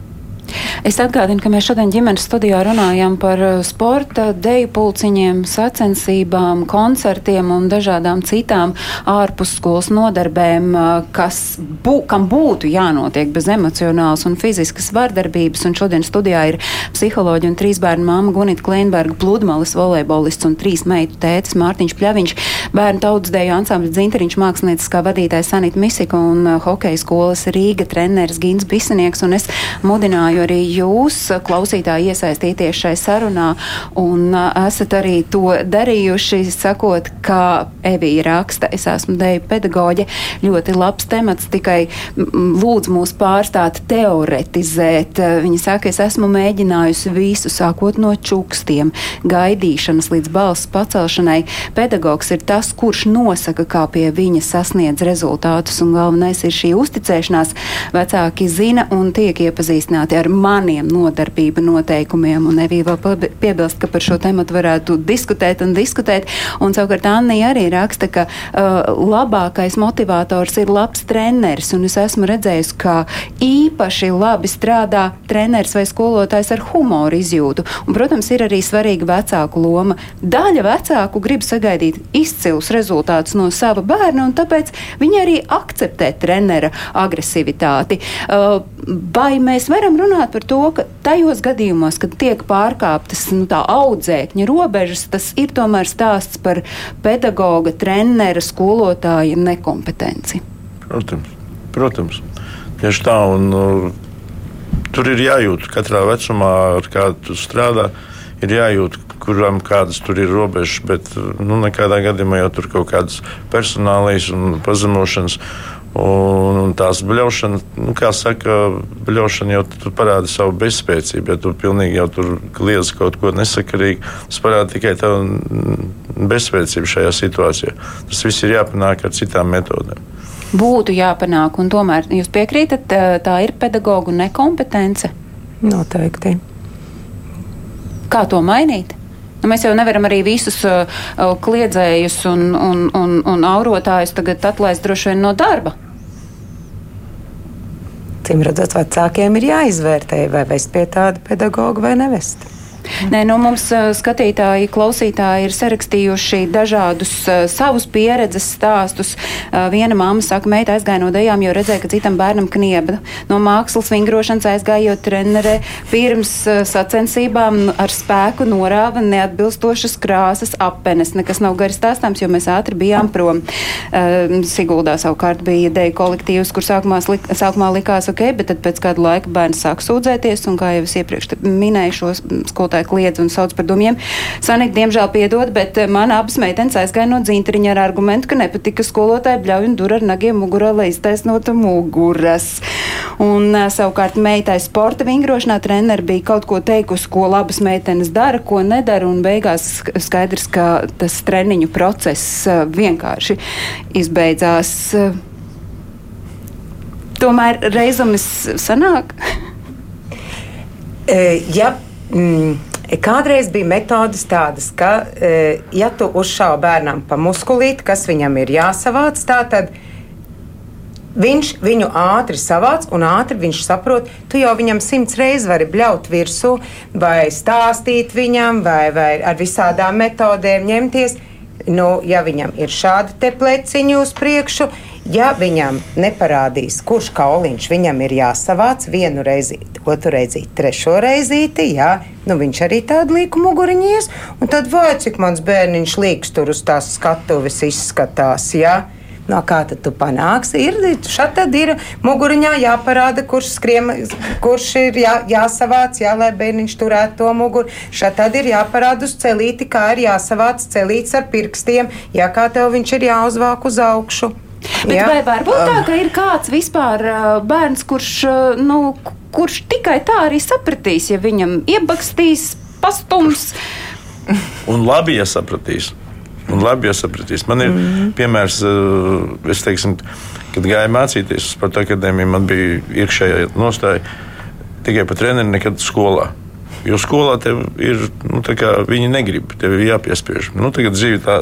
Es atgādinu, ka mēs šodien ģimenes studijā runājam par uh, sporta, deju pulciņiem, sacensībām, koncertiem un dažādām citām ārpusskolas nodarbēm, uh, kas bū, kam būtu jānotiek bez emocionālas un fiziskas vardarbības. Un šodien studijā ir psiholoģi un trīs bērnu māma Gunita Kleinberga, pludmales volejbolists un trīs meitu tētis Mārtiņš Pļaviņš, bērnu tautsdeju ansambļa dzinteriņš mākslinieckā vadītājs Sanita Misika un uh, hokeja skolas Rīga treneris Gins Bisanieks. Un es mudināju arī jūs, klausītāji, iesaistīties šai sarunā un esat arī to darījuši, sakot, kā Evija raksta, es esmu deju pedagoģe, ļoti labs temats, tikai lūdzu mūs pārstāt teoretizēt. Viņa saka, es esmu mēģinājusi visu, sākot no čukstiem, gaidīšanas līdz balss pacelšanai. Pedagogs ir tas, kurš nosaka, kā pie viņa sasniedz rezultātus, un galvenais ir šī uzticēšanās. Vecāki zina un tiek iepazīstināti ar maniem nodarbība noteikumiem. Un Evija vēl piebilst, ka par šo tematu varētu diskutēt un diskutēt. Un savukārt Annija arī raksta, ka uh, labākais motivators ir labs treneris. Un es esmu redzējusi, ka īpaši labi strādā treneris vai skolotājs ar humoru izjūtu. Un, protams, ir arī svarīga vecāku loma. Daļa vecāku grib sagaidīt izcilus rezultātus no sava bērna, un tāpēc viņi arī akceptē trenera agresivitāti. Uh, vai mēs varam runāt par to, ka tajos gadījumos, kad tiek pārkāptas nu, tā audzēkņa robežas, tas ir tomēr stāsts par pedagoga, trenera, skolotāja nekompetenci. Protams, protams. tieši tā. Un, uh, tur ir jājūt katrā vecumā, ar kādu strādā. Ir jājūt, kuram kādas tur ir robežas, bet nu, nekādā gadījumā jau tur kaut kādas personālijas un pazemošanas Un, un tās bļaušana, nu, kā saka, bļaušana jau parāda savu bezspēcību. Ja tu pilnīgi jau tur kliedz kaut ko nesakarīgu, tas parāda tikai tavu bezspēcību šajā situācijā. Tas viss ir jāpanāk ar citām metodēm. Būtu jāpanāk, un tomēr jūs piekrītat, tā ir pedagoģa nekompetence? Noteikti. Kā to mainīt? Nu, mēs jau nevaram arī visus uh, uh, kliedzējus un, un, un, un aurotājus tagad atlaist droši vien no darba. Cim redzot, vecākiem ir jāizvērtē, vai vest pie tāda pedagoga vai nevest. Nē, nu, mums skatītāji, klausītāji ir sarakstījuši dažādus uh, savus pieredzes stāstus. Uh, viena mamma saka, meita aizgāja no dejām, jo redzēja, ka citam bērnam knieba. No mākslas vingrošanas aizgājot trenerē pirms uh, sacensībām ar spēku norāva neatbilstošas krāsas apenes. Nekas nav gari stāstāms, jo mēs ātri bijām prom. Uh, Siguldā savukārt bija deju kolektīvs, kur sākumā, lik, sākumā likās ok, bet tad pēc kāda laika bērns sāk sūdzēties, un kā jau es iepriekš minēju, šos skolotāju skolotāji kliedz un sauc par dumjiem. Sanīt, diemžēl piedod, bet mana abas meitenes aizgāja no dzintriņa ar argumentu, ka nepatika skolotāji bļauj un dur ar nagiem mugurā, lai iztaisnotu muguras. Un savukārt meitai sporta vingrošanā treneri bija kaut ko teikusi, ko labas meitenes dara, ko nedara, un beigās skaidrs, ka tas treniņu process vienkārši izbeidzās. Tomēr reizumis sanāk? ja, mm, kādreiz bija metodas tādas, ka, ja tu uzšāvi bērnam pa muskulīti, kas viņam ir jāsavāc, tad Viņš viņu ātri savāc, un ātri viņš saprot, tu jau viņam simts reizes vari bļaut virsū, vai stāstīt viņam, vai, vai ar visādām metodēm ņemties. Nu, ja viņam ir šādi pleciņi uz priekšu, ja viņam neparādīs, kurš kauliņš viņam ir jāsavāc vienu reizīti, otru reizīti, trešo reizīti, jā, nu viņš arī tādu līku muguriņies, un tad vai cik mans bērniņš līks tur uz tās skatuves izskatās, jā. No kā tad tu panāksi? Ir šeit tad ir muguriņā jāparāda, kurš skriem, kurš ir jā, jāsavāc, jā, lai bērniņš turētu to muguru. Šeit tad ir jāparāda uz celīti, kā ir jāsavāc celīts ar pirkstiem, jā, kā tev viņš ir jāuzvāk uz augšu. Bet jā. vai var būt tā, ka ir kāds vispār bērns, kurš, nu, kurš tikai tā arī sapratīs, ja viņam iebakstīs, pastums? Un labi, ja sapratīs un labi jāsapratīs. Man ir mm -hmm. piemērs, eh, es teiksim, kad gāju mācīties uz sporta akadēmiju, man bija iekšējā nostāja tikai par treneri, nekad skolā. Jo skolā tev ir, nu, kā, viņi negrib, tev ir jāpiespiež. Nu, tagad dzīve tā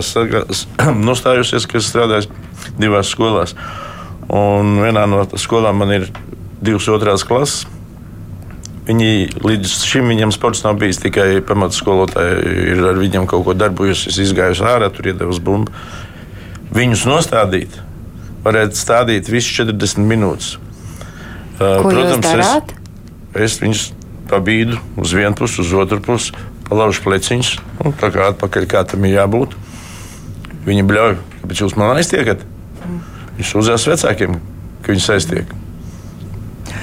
nostājusies, ka es strādāju divās skolās. Un vienā no skolām man ir divas otrās klases. Viņi līdz šim viņam sports nav bijis tikai pamatskolotāji, ir ar viņiem kaut ko darbojusies, izgājusi ārā, tur iedevusi bumbu. Viņus nostādīt, varētu stādīt visu 40 minūtes. Ko Protams, es, es viņus pabīdu uz vienu pusi, uz otru pusi, palaužu pleciņus, nu, tā kā atpakaļ kā tam ir jābūt. Viņi bļauj, kāpēc jūs man aiztiekat? Viņš uzzīmēs vecākiem, ka viņus aiztiek.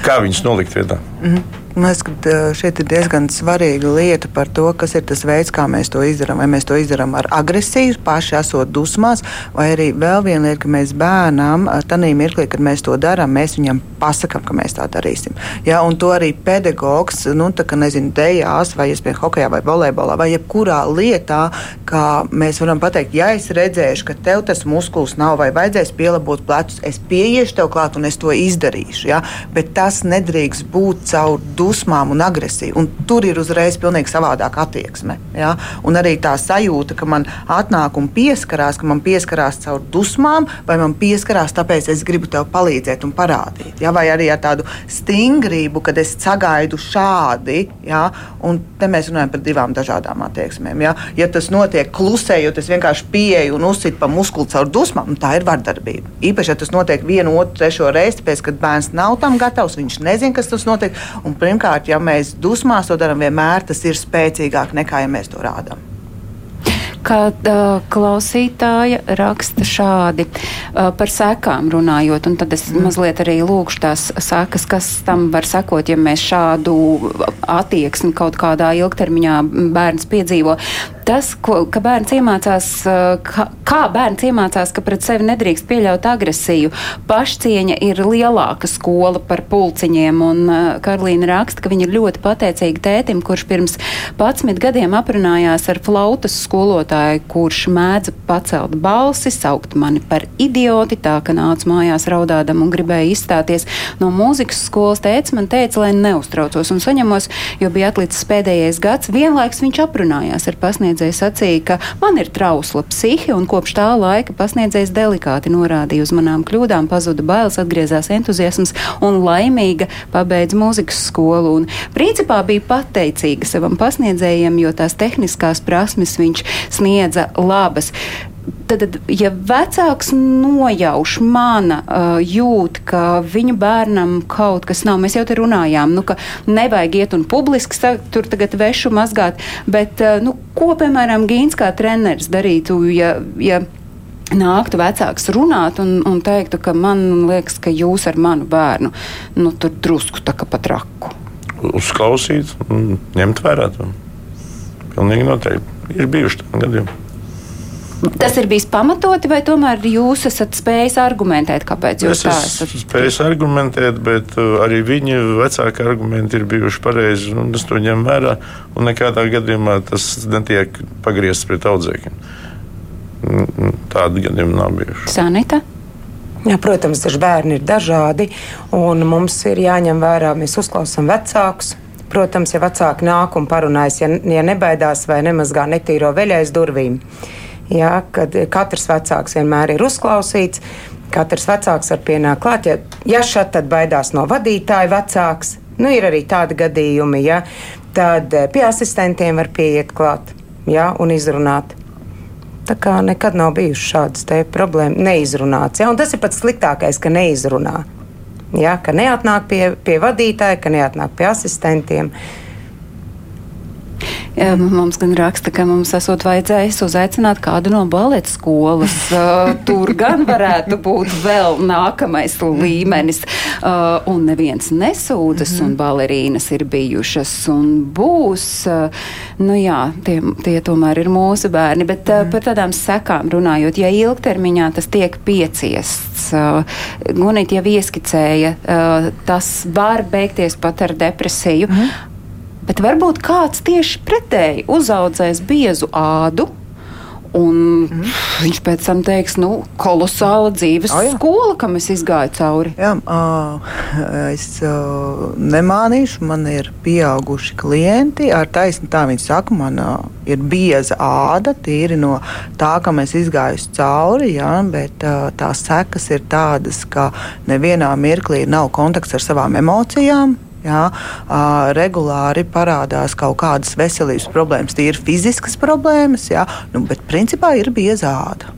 Kā viņus nolikt vietā? Mm -hmm. Man liekas, ka šeit ir diezgan svarīga lieta par to, kas ir tas veids, kā mēs to izdarām. Vai mēs to izdarām ar agresiju, paši esot dusmās, vai arī vēl viena lieta, ka mēs bērnam, tādā mirklī, kad mēs to darām, mēs viņam pasakām, ka mēs tā darīsim. Ja, un to arī pedagogs, nu, tā kā nezinu, dejās, vai iespējams hokeja vai volejbolā, vai jebkurā lietā, kā mēs varam pateikt, ja es redzēšu, ka tev tas muskulis nav vai vajadzēs pielabot plecus, es pieiešu tev klāt un es to izdarīšu. Ja, bet tas nedrīkst būt caur dusmu dusmām un agresiju. Un tur ir uzreiz pilnīgi savādāka attieksme. Ja? Un arī tā sajūta, ka man atnāk un pieskarās, ka man pieskarās caur dusmām, vai man pieskarās tāpēc, es gribu tev palīdzēt un parādīt. Ja? Vai arī ar tādu stingrību, kad es sagaidu šādi. Ja? Un te mēs runājam par divām dažādām attieksmēm. Ja, ja tas notiek klusējot, es vienkārši pieeju un uzsitu pa muskuli caur dusmām, tā ir vardarbība. Īpaši, ja tas notiek vienu, otru, trešo reizi, pēc kad bērns nav tam gatavs, viņš nezina, kas tas notiek. Un, pirmkārt, ja mēs dusmās to darām, vienmēr tas ir spēcīgāk nekā ja mēs to rādām kad uh, klausītāja raksta šādi uh, par sekām runājot, un tad es mm. mazliet arī lūkšu tās sekas, kas tam var sekot, ja mēs šādu attieksmi kaut kādā ilgtermiņā bērns piedzīvo tas, ko, ka bērns iemācās, kā, kā bērns iemācās, ka pret sevi nedrīkst pieļaut agresiju. Pašcieņa ir lielāka skola par pulciņiem, un Karolīna raksta, ka viņa ir ļoti pateicīga tētim, kurš pirms 11 gadiem aprunājās ar flautas skolotāju, kurš mēdza pacelt balsi, saukt mani par idioti, tā ka nāca mājās raudādam un gribēja izstāties no mūzikas skolas. Tēvs man teica, lai neuztraucos un saņemos, jo bija atlicis pēdējais gads. Vienlaiks viņš aprunājās ar pasniedzējs sacīja, ka man ir trausla psihe, un kopš tā laika pasniedzējs delikāti norādīja uz manām kļūdām, pazuda bailes, atgriezās entuziasms un laimīga pabeidza mūzikas skolu. Un principā bija pateicīga savam pasniedzējiem, jo tās tehniskās prasmes viņš sniedza labas. Tad, ja vecāks nojauš mana uh, jūt, ka viņu bērnam kaut kas nav, mēs jau te runājām, nu, ka nevajag iet un publiski sa, tur tagad vešu mazgāt, bet, uh, nu, ko, piemēram, Gīns kā treneris darītu, ja, ja nāktu vecāks runāt un, un teiktu, ka man liekas, ka jūs ar manu bērnu, nu, tur drusku tā kā pat raku. Uzklausīt un ņemt vērā to. Pilnīgi noteikti ir bijuši tādi gadījumi. Tas ir bijis pamatoti, vai tomēr jūs esat spējis argumentēt, kāpēc jūs es tā esat? Es spēju argumentēt, bet uh, arī viņa vecāki argumenti ir bijuši pareizi, un es to ņemu vērā. Nekādā gadījumā tas netiek pagriezts pret audzēkņiem. Tādu gadījumu nav bijuši. Sanita? Jā, protams, daži bērni ir dažādi, un mums ir jāņem vērā, mēs uzklausām vecākus. Protams, ja vecāki nāk un parunājas, ja, ja nebaidās vai nemazgā netīro veļais durvīm, jā, kad katrs vecāks vienmēr ir uzklausīts, katrs vecāks var pienākt klāt. Ja, ja šeit tad baidās no vadītāja vecāks, nu ir arī tādi gadījumi, ja, tad eh, pie asistentiem var pieiet klāt jā, un izrunāt. Tā kā nekad nav bijušas šādas problēmas, neizrunāts. Ja? Un tas ir pats sliktākais, ka neizrunā. Ja? Ka neatnāk pie, pie vadītāja, ka neatnāk pie asistentiem. Uh, Mums gan raksta, ka mums esot vajadzējis uzaicināt kādu no baleta skolas. Tur gan varētu būt vēl nākamais līmenis. Un neviens nesūdzas, un mhm. balerīnas ir bijušas un būs. Nu jā, tie, tie tomēr ir mūsu bērni. Bet mhm. par tādām sekām runājot, ja ilgtermiņā tas tiek pieciests, Gunīt jau ieskicēja, tas var beigties pat ar depresiju. Mm bet varbūt kāds tieši pretēji uzaudzēs biezu ādu. Un mm. viņš pēc tam teiks, nu, kolosāla dzīves oh, jā. skola, kam es gāju cauri. Jā, uh, es uh, nemānīšu, man ir pieauguši klienti. Ar taisnu tā viņi saka, man uh, ir bieza āda, tīri no tā, ka mēs izgājuši cauri, jā, bet uh, tās sekas ir tādas, ka nevienā mirklī nav kontakts ar savām emocijām. Jā, regulāri parādās kaut kādas veselības problēmas, tīri fiziskas problēmas, jā, nu, bet principā ir biezāda.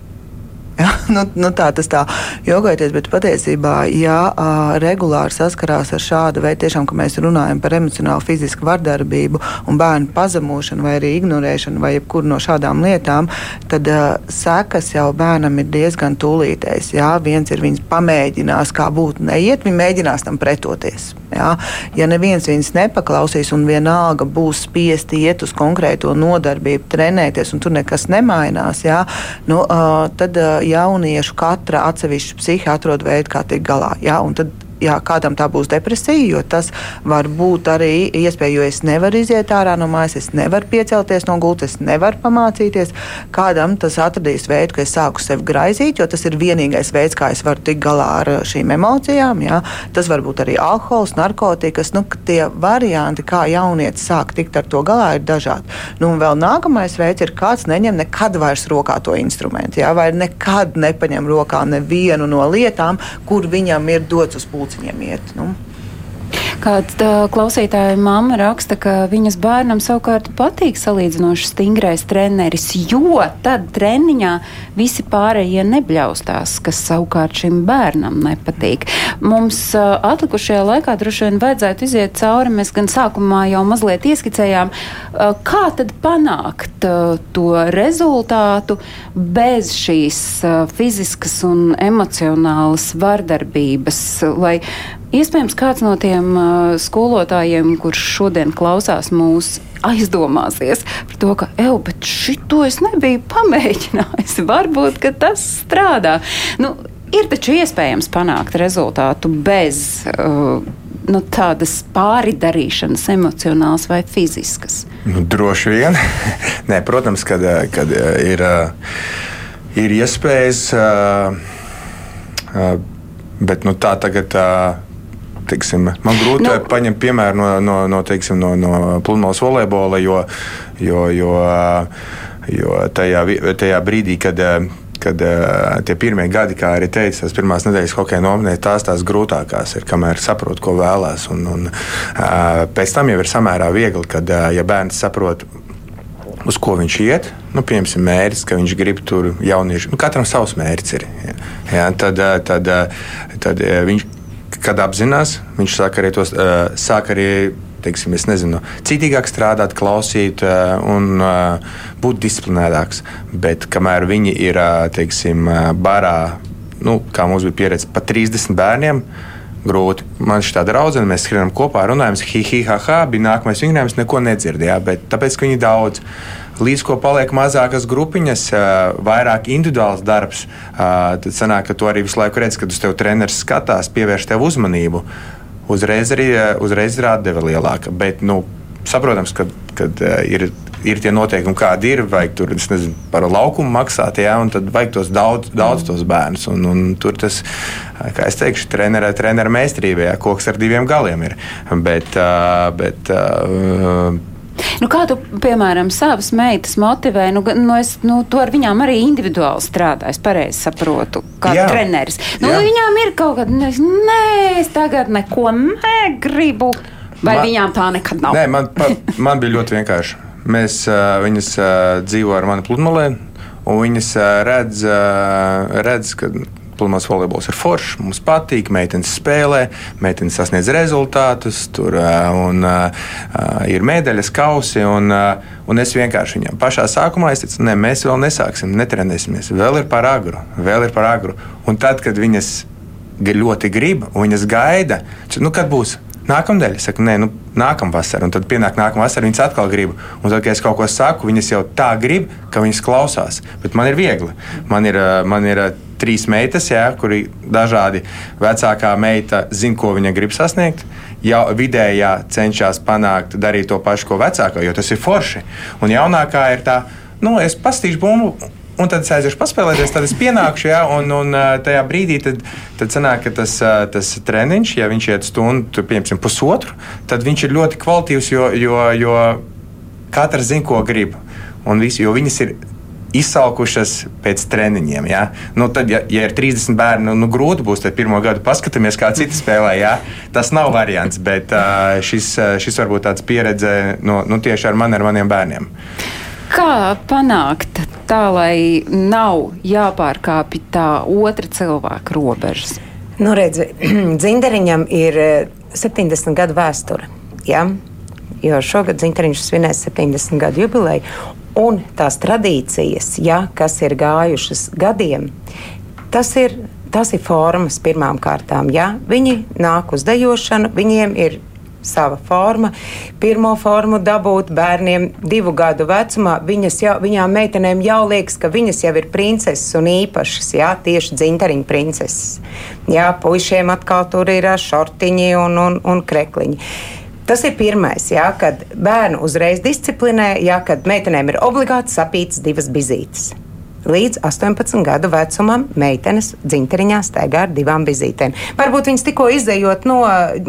Ja? Nu, nu tā tas tā jokoties, bet patiesībā, ja uh, regulāri saskarās ar šādu veidu, tiešām, ka mēs runājam par emocionālu, fizisku vardarbību un bērnu pazemošanu vai arī ignorēšanu vai jebkuru no šādām lietām, tad uh, sekas jau bērnam ir diezgan tūlītējas. Ja? Viens ir viņas pamēģinās, kā būtu neiet, viņi mēģinās tam pretoties. Ja, ja neviens viņus nepaklausīs un vienalga būs spiesti iet uz konkrēto nodarbību, trenēties, un tur nekas nemainās, ja, nu, uh, tad uh, jauniešu katra atsevišķa psihi atrod veidu, kā tikt galā. Ja, tad jā, kādam tā būs depresija, jo tas var būt arī iespēja, jo es nevaru iziet ārā no mājas, es nevaru piecelties no gultas, es nevaru pamācīties. Kādam tas atradīs veidu, ka es sāku sevi graizīt, jo tas ir vienīgais veids, kā es varu tikt galā ar šīm emocijām. Jā. Tas var būt arī alkohols, narkotikas. Nu, tie varianti, kā jaunietis sāk tikt ar to galā, ir dažādi. Nu, un vēl nākamais veids ir, kāds neņem nekad vairs rokā to instrumentu, jā, vai nekad nepaņem rokā nevienu no lietām, kur viņam ir dots uz pulci pulciņiem iet. Nu. Kāda klausītāja mamma raksta, ka viņas bērnam savukārt patīk salīdzinoši stingrais treneris, jo tad treniņā visi pārējie nebļaustās, kas savukārt šim bērnam nepatīk. Mums uh, atlikušajā laikā droši vien vajadzētu iziet cauri. Mēs gan sākumā jau mazliet ieskicējām, uh, kā tad panākt uh, to rezultātu bez šīs fiziskas un emocionālas vardarbības, lai Iespējams, kāds no tiem skolotājiem, kurš šodien klausās mūsu, aizdomāsies par to, ka, ej, bet šito es nebiju pamēģinājis. Varbūt tas strādā. Nu, ir taču iespējams panākt rezultātu bez uh, nu, tādas pāridarīšanas, emocionālas vai fiziskas. Nu, droši vien. Nē, protams, kad, uh, kad uh, ir, uh, ir iespējas. Bet nu, tā tagad teiksim, man grūti nu, paņemt piemēru no, no, no, teiksim, no, no pludmales volejbola, jo, jo, jo, jo tajā, tajā brīdī, kad kad uh, tie pirmie gadi, kā arī teicu, tās pirmās nedēļas hokeja nometnē, tās tās grūtākās ir, kamēr saprot, ko vēlās. Un, un, uh, pēc tam jau ir samērā viegli, kad uh, ja bērns saprot. Uz ko viņš iet? Nu, piemēram, mērķis, ka viņš grib tur jauniešu. Nu, katram savs mērķis ir. Ja, tad, tad, tad viņš, kad apzinās, viņš sāk arī, tos, uh, sāk arī teiksim, nezinu, citīgāk strādāt, klausīt uh, un uh, būt disciplinētāks. Bet kamēr viņi ir teiksim, barā, nu, kā mums bija pieredze, pa 30 bērniem. grūti. Man ir tāda draudzene, mēs skrienam kopā, runājam, hi, hi, ha, ha, bija nākamais vingrinājums, neko nedzirdējām, bet tāpēc, ka viņi daudz. Līdz ko paliek mazākas grupiņas, vairāk individuāls darbs, tad sanāk, ka tu arī visu laiku redz, kad uz tevi treneris skatās, pievērš tev uzmanību. Uzreiz arī uzreiz ir atdeve lielāka. Bet, nu, saprotams, ka kad, ir ir tie noteikumi, kādi ir. Vajag tur nezinu, par laukumu maksāt, jā, un tad vajag tos daudz, daudz tos bērnus. Un, un tur tas, kā es teikšu, trenerē, treneru meistarībā, jā, koks ar diviem galiem ir. Bet, bet, Nu, kā tu, piemēram, savas meitas motivē? Nu, nu, es, nu, tu ar viņām arī individuāli strādā. Es pareizi saprotu, kā jā. treneris. Nu, jā. viņām ir kaut kāda, nē, es tagad neko negribu. Vai man, viņām tā nekad nav? Nē, man, man, man bija ļoti vienkārši. Mēs, viņas dzīvo ar mani pludmalē, un viņas redz, redz ka pludmales volejbols ir foršs, mums patīk, meitenes spēlē, meitenes sasniedz rezultātus, tur un, ir medaļas, kausi. Un, un es vienkārši viņam pašā sākumā teicu, ne, mēs vēl nesāksim, netrenēsimies, vēl ir par agru, vēl ir par agru. Un tad, kad viņas ļoti grib un viņas gaida, nu, kad būs Nākamnedēļ es saku, nē, nu, nākamā vasara, un tad pienāk nākamā vasara, viņas atkal grib. Un tad, kad es kaut ko saku, viņas jau tā grib, ka viņas klausās. Bet man ir viegli. Man ir, man ir trīs meitas, jā, kuri dažādi vecākā meita zina, ko viņa grib sasniegt. Jau vidējā cenšas panākt, darīt to pašu, ko vecākā, jo tas ir forši. Un jaunākā ir tā, nu, es pastīšu bumbu un tad es aiziešu paspēlēties, tad es pienākšu, ja, un, un tajā brīdī tad, tad sanāk, ka tas, tas treniņš, ja viņš iet stundu, piemēram, pusotru, tad viņš ir ļoti kvalitīvs, jo, jo, jo katrs zina, ko grib. Un visi, jo viņas ir izsalkušas pēc treniņiem. Ja? Nu, tad, ja, ja ir 30 bērni, nu, nu grūti būs. Tad pirmo gadu paskatāmies, kā citi spēlē. Ja? Tas nav variants, bet šis, šis varbūt tāds pieredze no, nu, tieši ar mani, ar maniem bērniem. Kā panākt tā, lai nav jāpārkāpj tā otra cilvēka robežas? Nu, redzi, Dzinderiņam ir 70 eh, gadu vēsture. Ja? Jo šogad Zinteriņš svinēs 70 gadu jubileju. Un tās tradīcijas, ja, kas ir gājušas gadiem, tas ir, tas ir formas pirmām kārtām. Ja? Viņi nāk uz dejošanu, viņiem ir sava forma. Pirmo formu dabūt bērniem divu gadu vecumā. Viņas jau, viņām meitenēm jau liekas, ka viņas jau ir princeses un īpašas, jā, tieši dzinteriņu princeses. Jā, puišiem atkal tur ir šortiņi un, un, un krekliņi. Tas ir pirmais, jā, kad bērnu uzreiz disciplinē, jā, kad meitenēm ir obligāti sapītas divas bizītes. Līdz 18 gadu vecumam meitenes dzinteriņā staigā ar divām vizītēm. Varbūt viņas tikko izējot no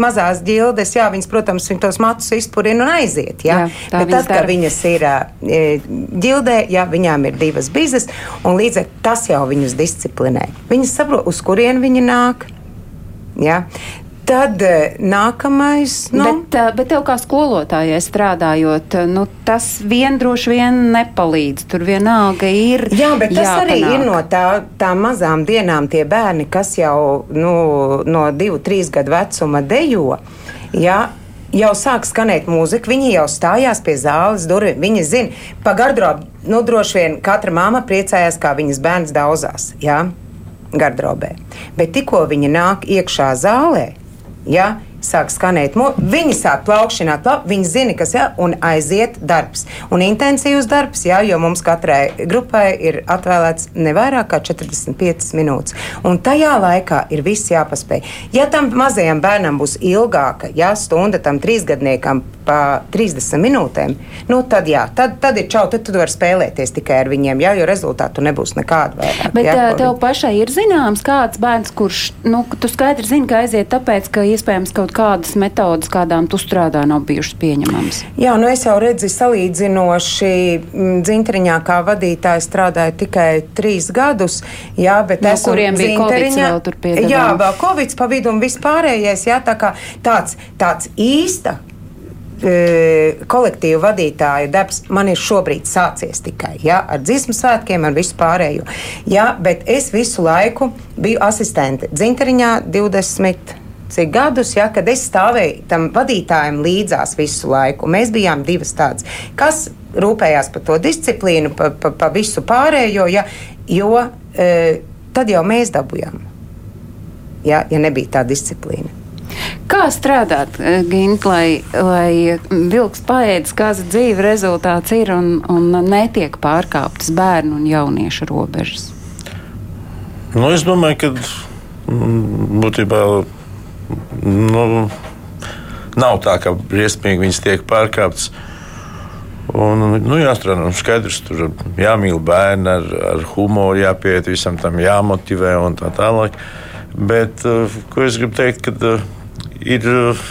mazās ģildes, jā, viņas, protams, viņas tos matus izpurina un aiziet. Jā, jā bet tad, kad viņas ir e, ģildē, jā, viņām ir divas bizes, un līdz ar tas jau viņus disciplinē. Viņas saprot, uz kurien viņi nāk. Ja? Tad eh, nākamais. Nu, bet, eh, bet tev kā skolotājai strādājot, eh, nu, tas vien droši vien nepalīdz. Tur vienalga ir. Jā, bet tas jāpanāk. arī ir no tā, tām mazām dienām tie bērni, kas jau nu, no divu, trīs gadu vecuma dejo. Jā, jau sāk skanēt mūzika, viņi jau stājās pie zāles durvīm. Viņi zina, pa gardrobu, nu, droši vien katra māma priecājās, kā viņas bērns daudzās, gardrobē. Bet tikko viņi nāk iekšā zālē, Ja? Sāk skanēt, viņi sāk plaukšanāt, viņi zina, kas ir un aiziet darbs. Un intensīvs darbs, jā, jo mums katrai grupai ir atvēlēts ne vairāk kā 45 minūtes. Un tajā laikā ir viss jāpaspēj. Ja tam mazajam bērnam būs ilgāka, ja stunda tam trīsgadniekam pa 30 minūtēm, nu tad, jā, tad, tad ir čau, tad tu vari spēlēties tikai ar viņiem, jā, jo rezultātu nebūs nekāda. Vairāk, Bet jā, tev pašai ir zināms, kāds bērns, kurš, nu, tu skaidri zini, ka aiziet tāpēc, ka iespējams kaut kādas metodas, kādām tu strādā, nav bijušas pieņemamas. Jā, nu es jau redzu, salīdzinoši dzintriņā kā vadītāja strādāju tikai trīs gadus, jā, bet no kuriem bija Covid vēl tur piedalījās. Jā, vēl Covid pa vidu un vispārējais, jā, tā kā tāds, tāds īsta E, kolektīvu vadītāju darbs man ir šobrīd sācies tikai ja, ar dziesmu svētkiem, ar visu pārējo. Ja, bet es visu laiku biju asistente Zinteriņā 20 cik gadus, ja, kad es stāvēju tam vadītājam līdzās visu laiku. Mēs bijām divas tādas, kas rūpējās par to disciplīnu, par pa, pa visu pārējo, ja, jo e, tad jau mēs dabūjām, ja, ja nebija tā disciplīna. Kā strādāt, eh, Gint, lai, lai vilks paēdis, kāds dzīve rezultāts ir un, un netiek pārkāptas bērnu un jauniešu robežas? Nu, es domāju, ka mm, būtībā nu, nav tā, ka briesmīgi viņas tiek pārkāptas. Un, nu, jāstrādā nu, skaidrs, tur jāmīl bērni, ar, ar humoru jāpieiet visam tam, jāmotivē un tā tālāk. Bet, eh, ko es gribu teikt, kad eh, ir, eh,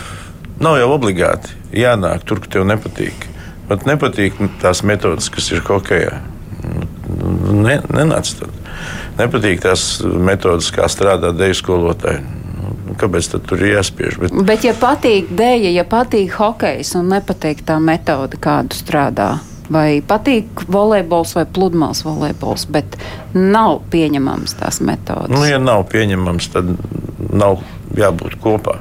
nav jau obligāti jānāk tur, kur tev nepatīk. Bet nepatīk tās metodas, kas ir hokeja. Ne, nenāc tad. Nepatīk tās metodas, kā strādā deju skolotāji. Kāpēc tur ir jāspiež? Bet... Bet, ja patīk dēļa, ja patīk hokejs un nepatīk tā metode, kādu strādā, vai patīk volejbols vai pludmales volejbols, bet nav pieņemams tās metodas. Nu, ja nav pieņemams, tad nav jābūt kopā.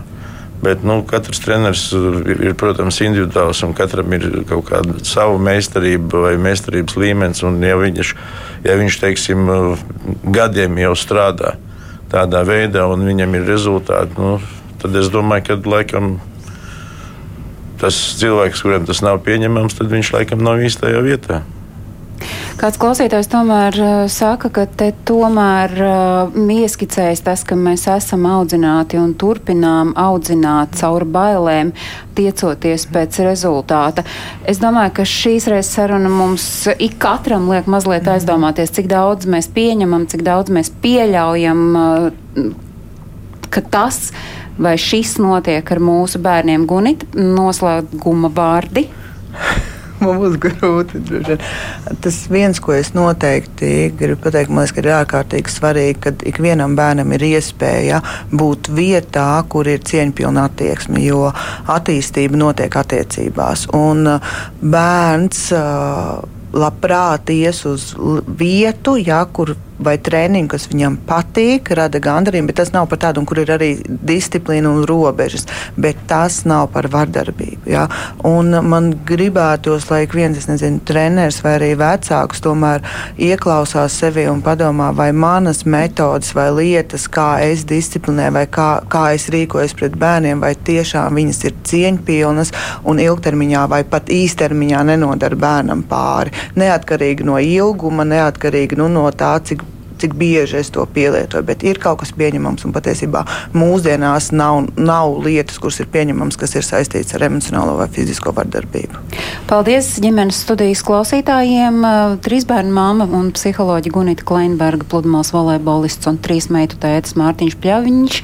Bet nu, katrs treneris ir, protams, individuāls un katram ir kaut kāda sava meistarība vai meistarības līmenis. Ja viņš, ja viņš teiksim, gadiem jau strādā tādā veidā un viņam ir rezultāti, nu, tad es domāju, ka laikam tas cilvēks, kuram tas nav pieņemams, tad viņš laikam nav īstajā vietā. Kāds klausītājs tomēr uh, saka, ka te tomēr uh, ieskicējas tas, ka mēs esam audzināti un turpinām audzināt caur bailēm, tiecoties pēc rezultāta. Es domāju, ka šīs reizes saruna mums ik katram liek mazliet aizdomāties, cik daudz mēs pieņemam, cik daudz mēs pieļaujam, uh, ka tas vai šis notiek ar mūsu bērniem. Gunita, noslēguma vārdi. man būs grūti. Tas viens, ko es noteikti gribu pateikt, man liekas, ir ārkārtīgi svarīgi, ka ikvienam bērnam ir iespēja būt vietā, kur ir cieņpilna attieksme, jo attīstība notiek attiecībās. Un uh, bērns uh, labprāt ies uz vietu, ja, kur vai treniņu, kas viņam patīk, rada gandarījumu, bet tas nav par tādu, kur ir arī disciplīna un robežas. Bet tas nav par vardarbību. Ja? Un man gribētos, lai ik viens, es nezinu, treneris vai arī vecāks tomēr ieklausās sevi un padomā, vai manas metodas vai lietas, kā es disciplinēju vai kā, kā es rīkojos pret bērniem, vai tiešām viņas ir cieņpilnas un ilgtermiņā vai pat īstermiņā nenodara bērnam pāri. Neatkarīgi no ilguma, neatkarīgi nu, no tā, cik cik bieži es to pielietoju, bet ir kaut kas pieņemams. Un patiesībā mūsdienās nav, nav lietas, kuras ir pieņemamas, kas ir saistītas ar emocionālo vai fizisko vardarbību. Paldies ģimenes studijas klausītājiem. Trīs bērnu māma un psiholoģija Gunita Kleinberga, pludmales volejbolists un trīs meitu tētis Mārtiņš Pļaviņš,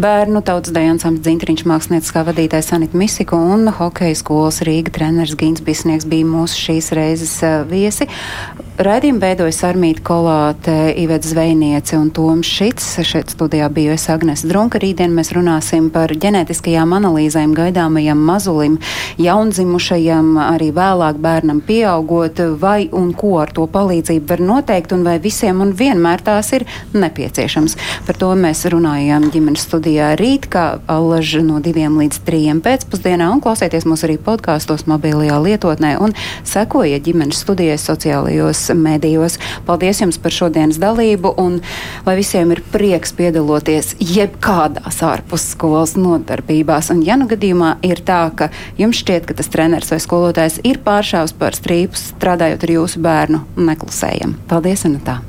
bērnu tautas dejonsams Dzintriņš mākslinieckā vadītājs Sanita Misika un hokeja skolas Rīga treneris Gins Bisnieks bija mūsu šīs reizes viesi. Raidījumu veidojas Armīta Kolāte, Ivets Zvejniece un Toms Šits. Šeit studijā biju es Agnes Drunka. Rītdien mēs runāsim par ģenētiskajām analīzēm gaidāmajam mazulim, jaundzimušajam, arī vēlāk bērnam pieaugot, vai un ko ar to palīdzību var noteikt, un vai visiem un vienmēr tās ir nepieciešams. Par to mēs runājām ģimenes studijā rīt, kā allaž no diviem līdz trījiem pēcpusdienā, un klausieties mūs arī podkāstos mobilajā lietotnē un sekojiet ģimenes studijai sociālajos medijos. Paldies jums par šodienas dalību un lai visiem ir prieks piedaloties jebkādās ārpus skolas nodarbībās. Un ja nu gadījumā ir tā, ka jums šķiet, ka tas treneris vai skolotājs ir pāršāvis par strīpu strādājot ar jūsu bērnu, neklusējam. Paldies, Anatā!